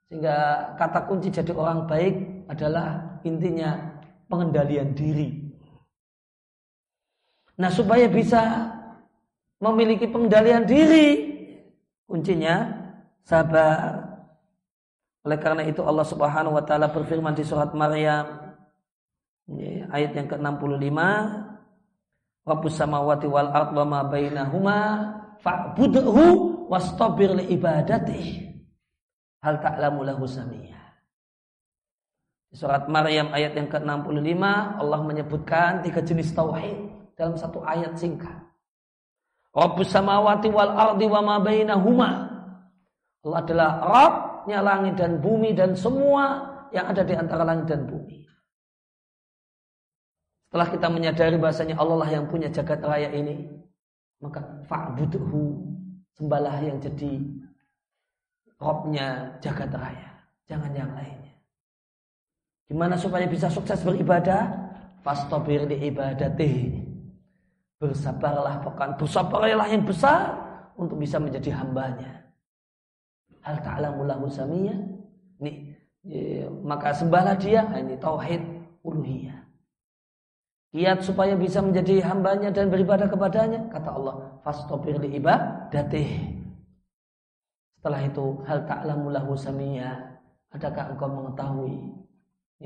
Sehingga kata kunci jadi orang baik adalah intinya pengendalian diri. Nah supaya bisa memiliki pengendalian diri, kuncinya sabar. Oleh karena itu Allah Subhanahu wa taala berfirman di surat Maryam ayat yang ke-65 Rabbus samawati wal ard wa ma bainahuma fa'budhu wastabir li ibadati hal ta'lamu lahu samiyah di surat Maryam ayat yang ke-65 Allah menyebutkan tiga jenis tauhid dalam satu ayat singkat. Rabbus samawati wal ardi wa ma bainahuma. Allah adalah Rabbnya langit dan bumi dan semua yang ada di antara langit dan bumi. Setelah kita menyadari bahasanya Allah lah yang punya jagat raya ini, maka fa'budhu sembahlah yang jadi robnya jagat raya. Jangan yang lainnya gimana supaya bisa sukses beribadah fastabir di ibadati bersabarlah pekan bersabarlah yang besar untuk bisa menjadi hambanya hal ta'lamu lahu samiyya ini maka sembahlah dia ini tauhid uluhiyah Kiat supaya bisa menjadi hambanya dan beribadah kepadanya. Kata Allah, fastopir li ibadatih. Setelah itu, hal ta'lamu lahu samiyya. Adakah engkau mengetahui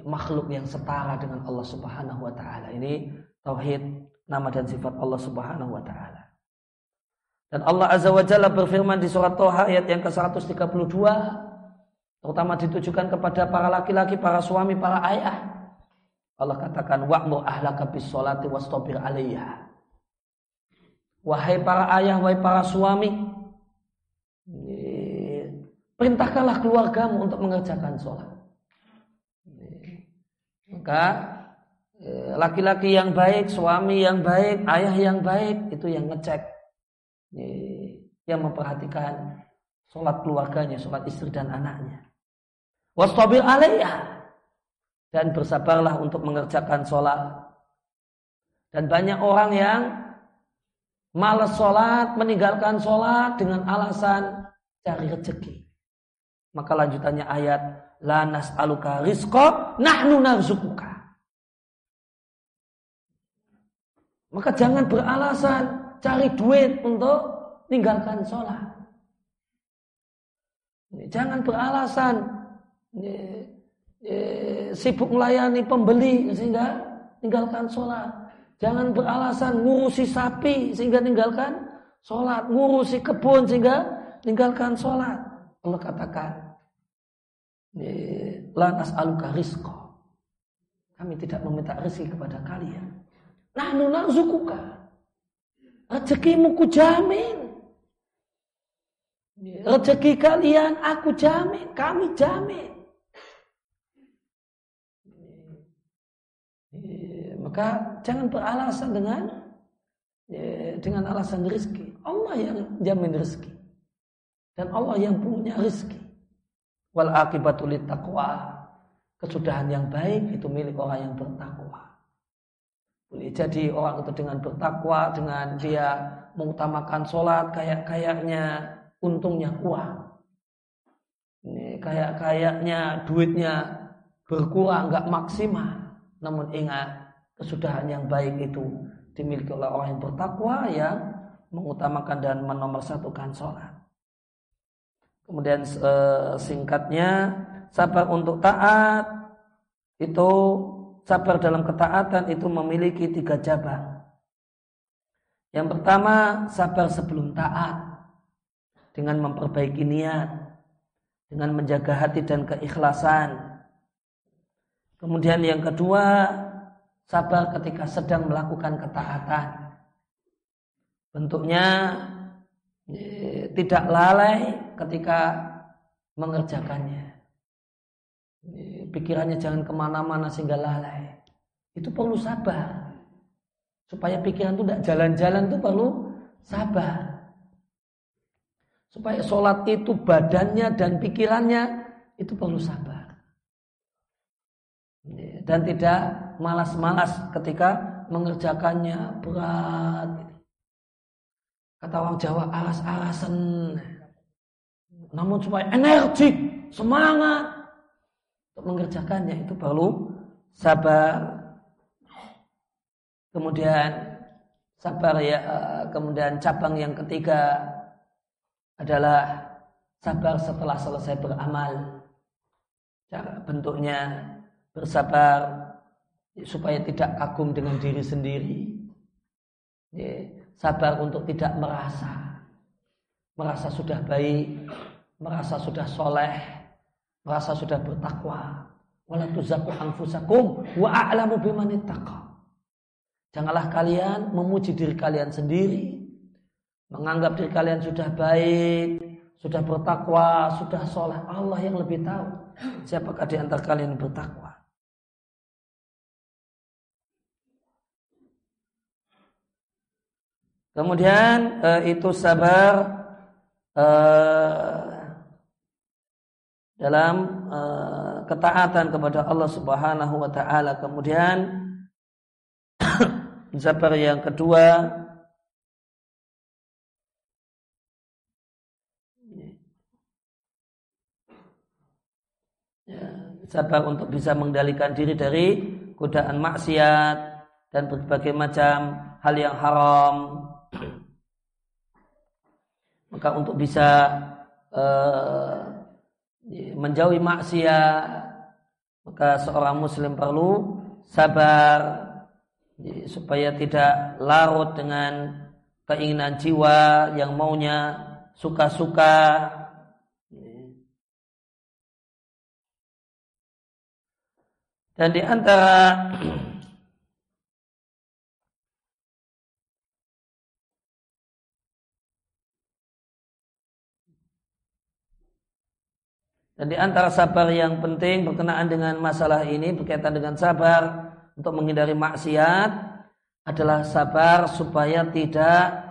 makhluk yang setara dengan Allah Subhanahu wa taala? Ini tauhid nama dan sifat Allah Subhanahu wa taala. Dan Allah Azza wa Jalla berfirman di surat Toha ayat yang ke-132 terutama ditujukan kepada para laki-laki, para suami, para ayah Allah katakan wa'mur ahlaka bis salati wastabir 'alaiha. Wahai para ayah, wahai para suami, perintahkanlah keluargamu untuk mengerjakan sholat. Maka e, laki-laki yang baik, suami yang baik, ayah yang baik itu yang ngecek, yang memperhatikan sholat keluarganya, sholat istri dan anaknya. Wastabir alaiha. Dan bersabarlah untuk mengerjakan sholat. Dan banyak orang yang malas sholat, meninggalkan sholat dengan alasan cari rezeki. Maka lanjutannya ayat, La nas'aluka rizqa, nahnu narzukuka. Maka jangan beralasan cari duit untuk meninggalkan sholat. Jangan beralasan sibuk melayani pembeli sehingga tinggalkan sholat. Jangan beralasan ngurusi sapi sehingga tinggalkan sholat. Ngurusi kebun sehingga tinggalkan sholat. Allah katakan, lantas aluka rizqa. Kami tidak meminta rezeki kepada kalian. Nah, narzukuka. Rezekimu ku jamin. Rezeki kalian aku jamin, kami jamin. Maka jangan beralasan dengan dengan alasan rezeki. Allah yang jamin rezeki. Dan Allah yang punya rezeki. Wal akibatul taqwa. Kesudahan yang baik itu milik orang yang bertakwa. Boleh jadi orang itu dengan bertakwa, dengan dia mengutamakan sholat, kayak-kayaknya untungnya uang. Ini kayak kayaknya duitnya berkurang nggak maksimal. Namun ingat kesudahan yang baik itu dimiliki oleh orang yang bertakwa yang mengutamakan dan menomorsatukan sholat. Kemudian eh, singkatnya sabar untuk taat itu sabar dalam ketaatan itu memiliki tiga cabang. Yang pertama sabar sebelum taat dengan memperbaiki niat, dengan menjaga hati dan keikhlasan. Kemudian yang kedua, sabar ketika sedang melakukan ketaatan. Bentuknya eh, tidak lalai ketika mengerjakannya. Pikirannya jangan ke mana-mana sehingga lalai. Itu perlu sabar. Supaya pikiran itu tidak jalan-jalan itu perlu sabar. Supaya sholat itu badannya dan pikirannya itu perlu sabar. Dan tidak malas-malas ketika mengerjakannya berat. Kata orang Jawa alas-alasan. Namun supaya energik, semangat untuk mengerjakannya itu perlu sabar. Kemudian sabar ya, eh, kemudian cabang yang ketiga adalah sabar setelah selesai beramal. Cara bentuknya bersabar supaya tidak kagum dengan diri sendiri. Sabar untuk tidak merasa. Merasa sudah baik, merasa sudah soleh, merasa sudah bertakwa. Anfusakum wa. Janganlah kalian memuji diri kalian sendiri menganggap diri kalian sudah baik, sudah bertakwa, sudah soleh. Allah yang lebih tahu siapakah di antara kalian bertakwa. Kemudian eh, itu sabar eh, dalam eh, ketaatan kepada Allah Subhanahu wa taala. Kemudian sabar yang kedua sabar untuk bisa mengendalikan diri dari godaan maksiat dan berbagai macam hal yang haram. Maka untuk bisa uh, menjauhi maksiat, maka seorang muslim perlu sabar supaya tidak larut dengan keinginan jiwa yang maunya suka-suka. Dan di antara Dan di antara sabar yang penting berkenaan dengan masalah ini berkaitan dengan sabar untuk menghindari maksiat adalah sabar supaya tidak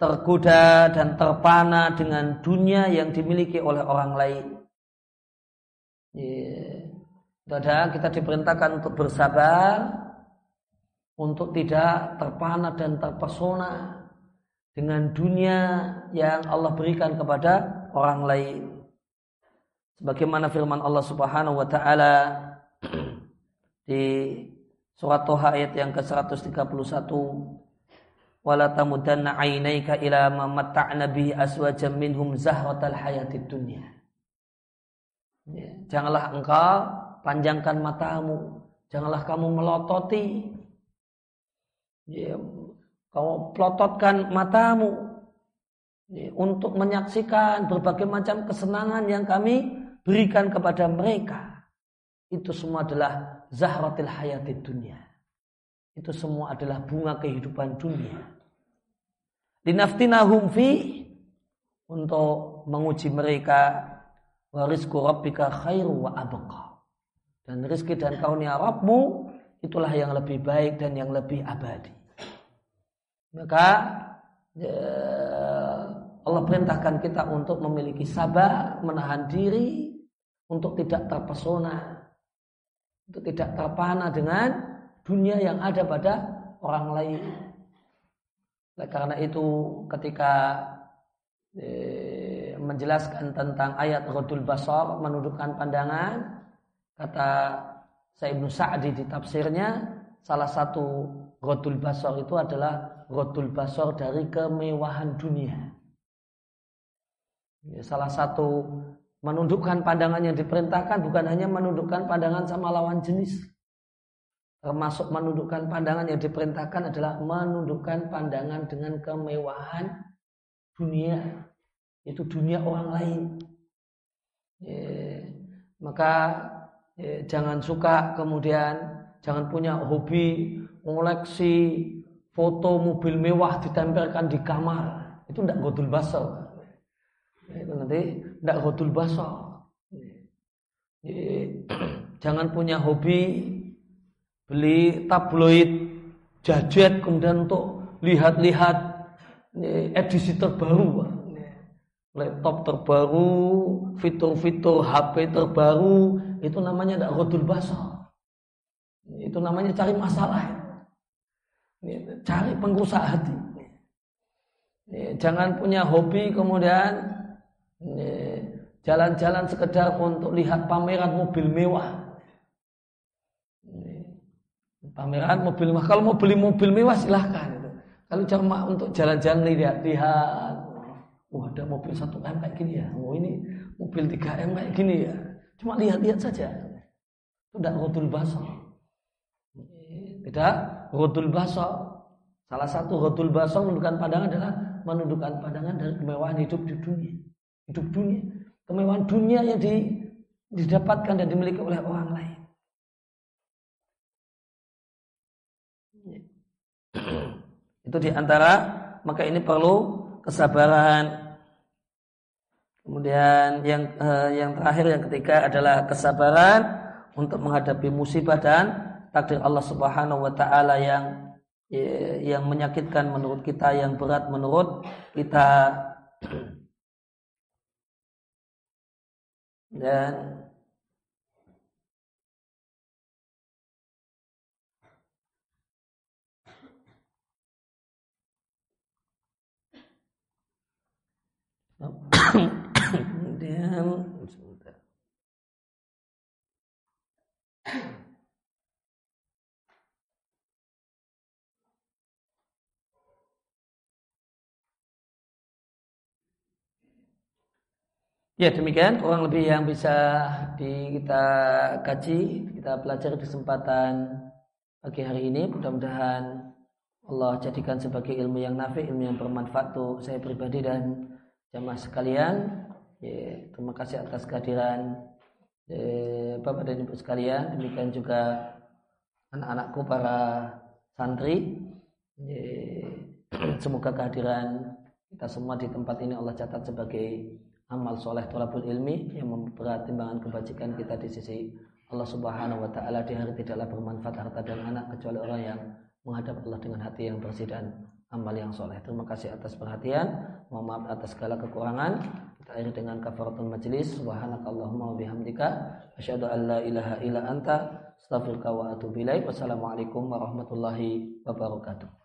tergoda dan terpana dengan dunia yang dimiliki oleh orang lain. Yeah. kita diperintahkan untuk bersabar, untuk tidak terpana dan terpesona dengan dunia yang Allah berikan kepada orang lain. Sebagaimana firman Allah Subhanahu wa taala di surat Toha ayat yang ke-131 wala tamudanna ainaika ila ma matta'na bi aswajan minhum zahratal hayatid dunya. Ya, janganlah engkau panjangkan matamu, janganlah kamu melototi kau pelototkan matamu untuk menyaksikan berbagai macam kesenangan yang kami berikan kepada mereka. Itu semua adalah zahratil hayatid dunia. Itu semua adalah bunga kehidupan dunia. Linaftinahum fi untuk menguji mereka warisku rabbika khairu wa abqa. Dan rizki dan kaunia Rabbmu itulah yang lebih baik dan yang lebih abadi. Maka ya, Allah perintahkan kita untuk memiliki sabar, menahan diri, untuk tidak terpesona, untuk tidak terpana dengan dunia yang ada pada orang lain. Oleh karena itu ketika eh, menjelaskan tentang ayat Rodul Basar menundukkan pandangan, kata Sayyidina Sa'di di tafsirnya, salah satu Rodul Basar itu adalah Rodul basor dari kemewahan dunia. Ya, salah satu menundukkan pandangan yang diperintahkan bukan hanya menundukkan pandangan sama lawan jenis. Termasuk menundukkan pandangan yang diperintahkan adalah menundukkan pandangan dengan kemewahan dunia. Itu dunia orang lain. Ya, maka ya, jangan suka kemudian jangan punya hobi mengoleksi foto mobil mewah ditempelkan di kamar. Itu tidak godul basal itu nanti tidak godul basal jangan punya hobi beli tabloid jajet kemudian untuk lihat-lihat edisi terbaru. Laptop terbaru fitur-fitur HP terbaru itu namanya tidak godul basal itu namanya cari masalah Cari pengrusak hati. Jangan punya hobi kemudian jalan-jalan sekedar untuk lihat pameran mobil mewah. Pameran mobil mewah. Kalau mau beli mobil mewah silahkan. Kalau cuma untuk jalan-jalan lihat-lihat. Wah ada mobil 1M kayak gini ya. Oh ini mobil 3M kayak gini ya. Cuma lihat-lihat saja. Itu tidak rodul basah. Tidak Rodul basar. Salah satu rodul basar menundukkan pandangan adalah menundukkan pandangan dari kemewahan hidup di dunia. Hidup dunia. Kemewahan dunia yang di, didapatkan dan dimiliki oleh orang lain. Itu di antara maka ini perlu kesabaran. Kemudian yang eh, yang terakhir yang ketiga adalah kesabaran untuk menghadapi musibah dan takdir Allah Subhanahu wa taala yang yang menyakitkan menurut kita yang berat menurut kita. Dan kemudian Ya demikian kurang lebih yang bisa di, kita kaji, kita pelajari kesempatan pagi hari ini. Mudah-mudahan Allah jadikan sebagai ilmu yang nafi, ilmu yang bermanfaat untuk saya pribadi dan jamaah sekalian. Ya, terima kasih atas kehadiran ya, Bapak dan Ibu sekalian. Demikian juga anak-anakku para santri. Ya, semoga kehadiran kita semua di tempat ini Allah catat sebagai amal soleh tolabul ilmi yang memberat timbangan kebajikan kita di sisi Allah Subhanahu wa taala di hari tidaklah bermanfaat harta dan anak kecuali orang yang menghadap Allah dengan hati yang bersih dan amal yang soleh. Terima kasih atas perhatian. Mohon maaf atas segala kekurangan. Kita akhiri dengan kafaratul majlis. Subhanakallahumma wa bihamdika. Asyhadu an la ilaha illa anta. Wa atubu. Wassalamualaikum warahmatullahi wabarakatuh.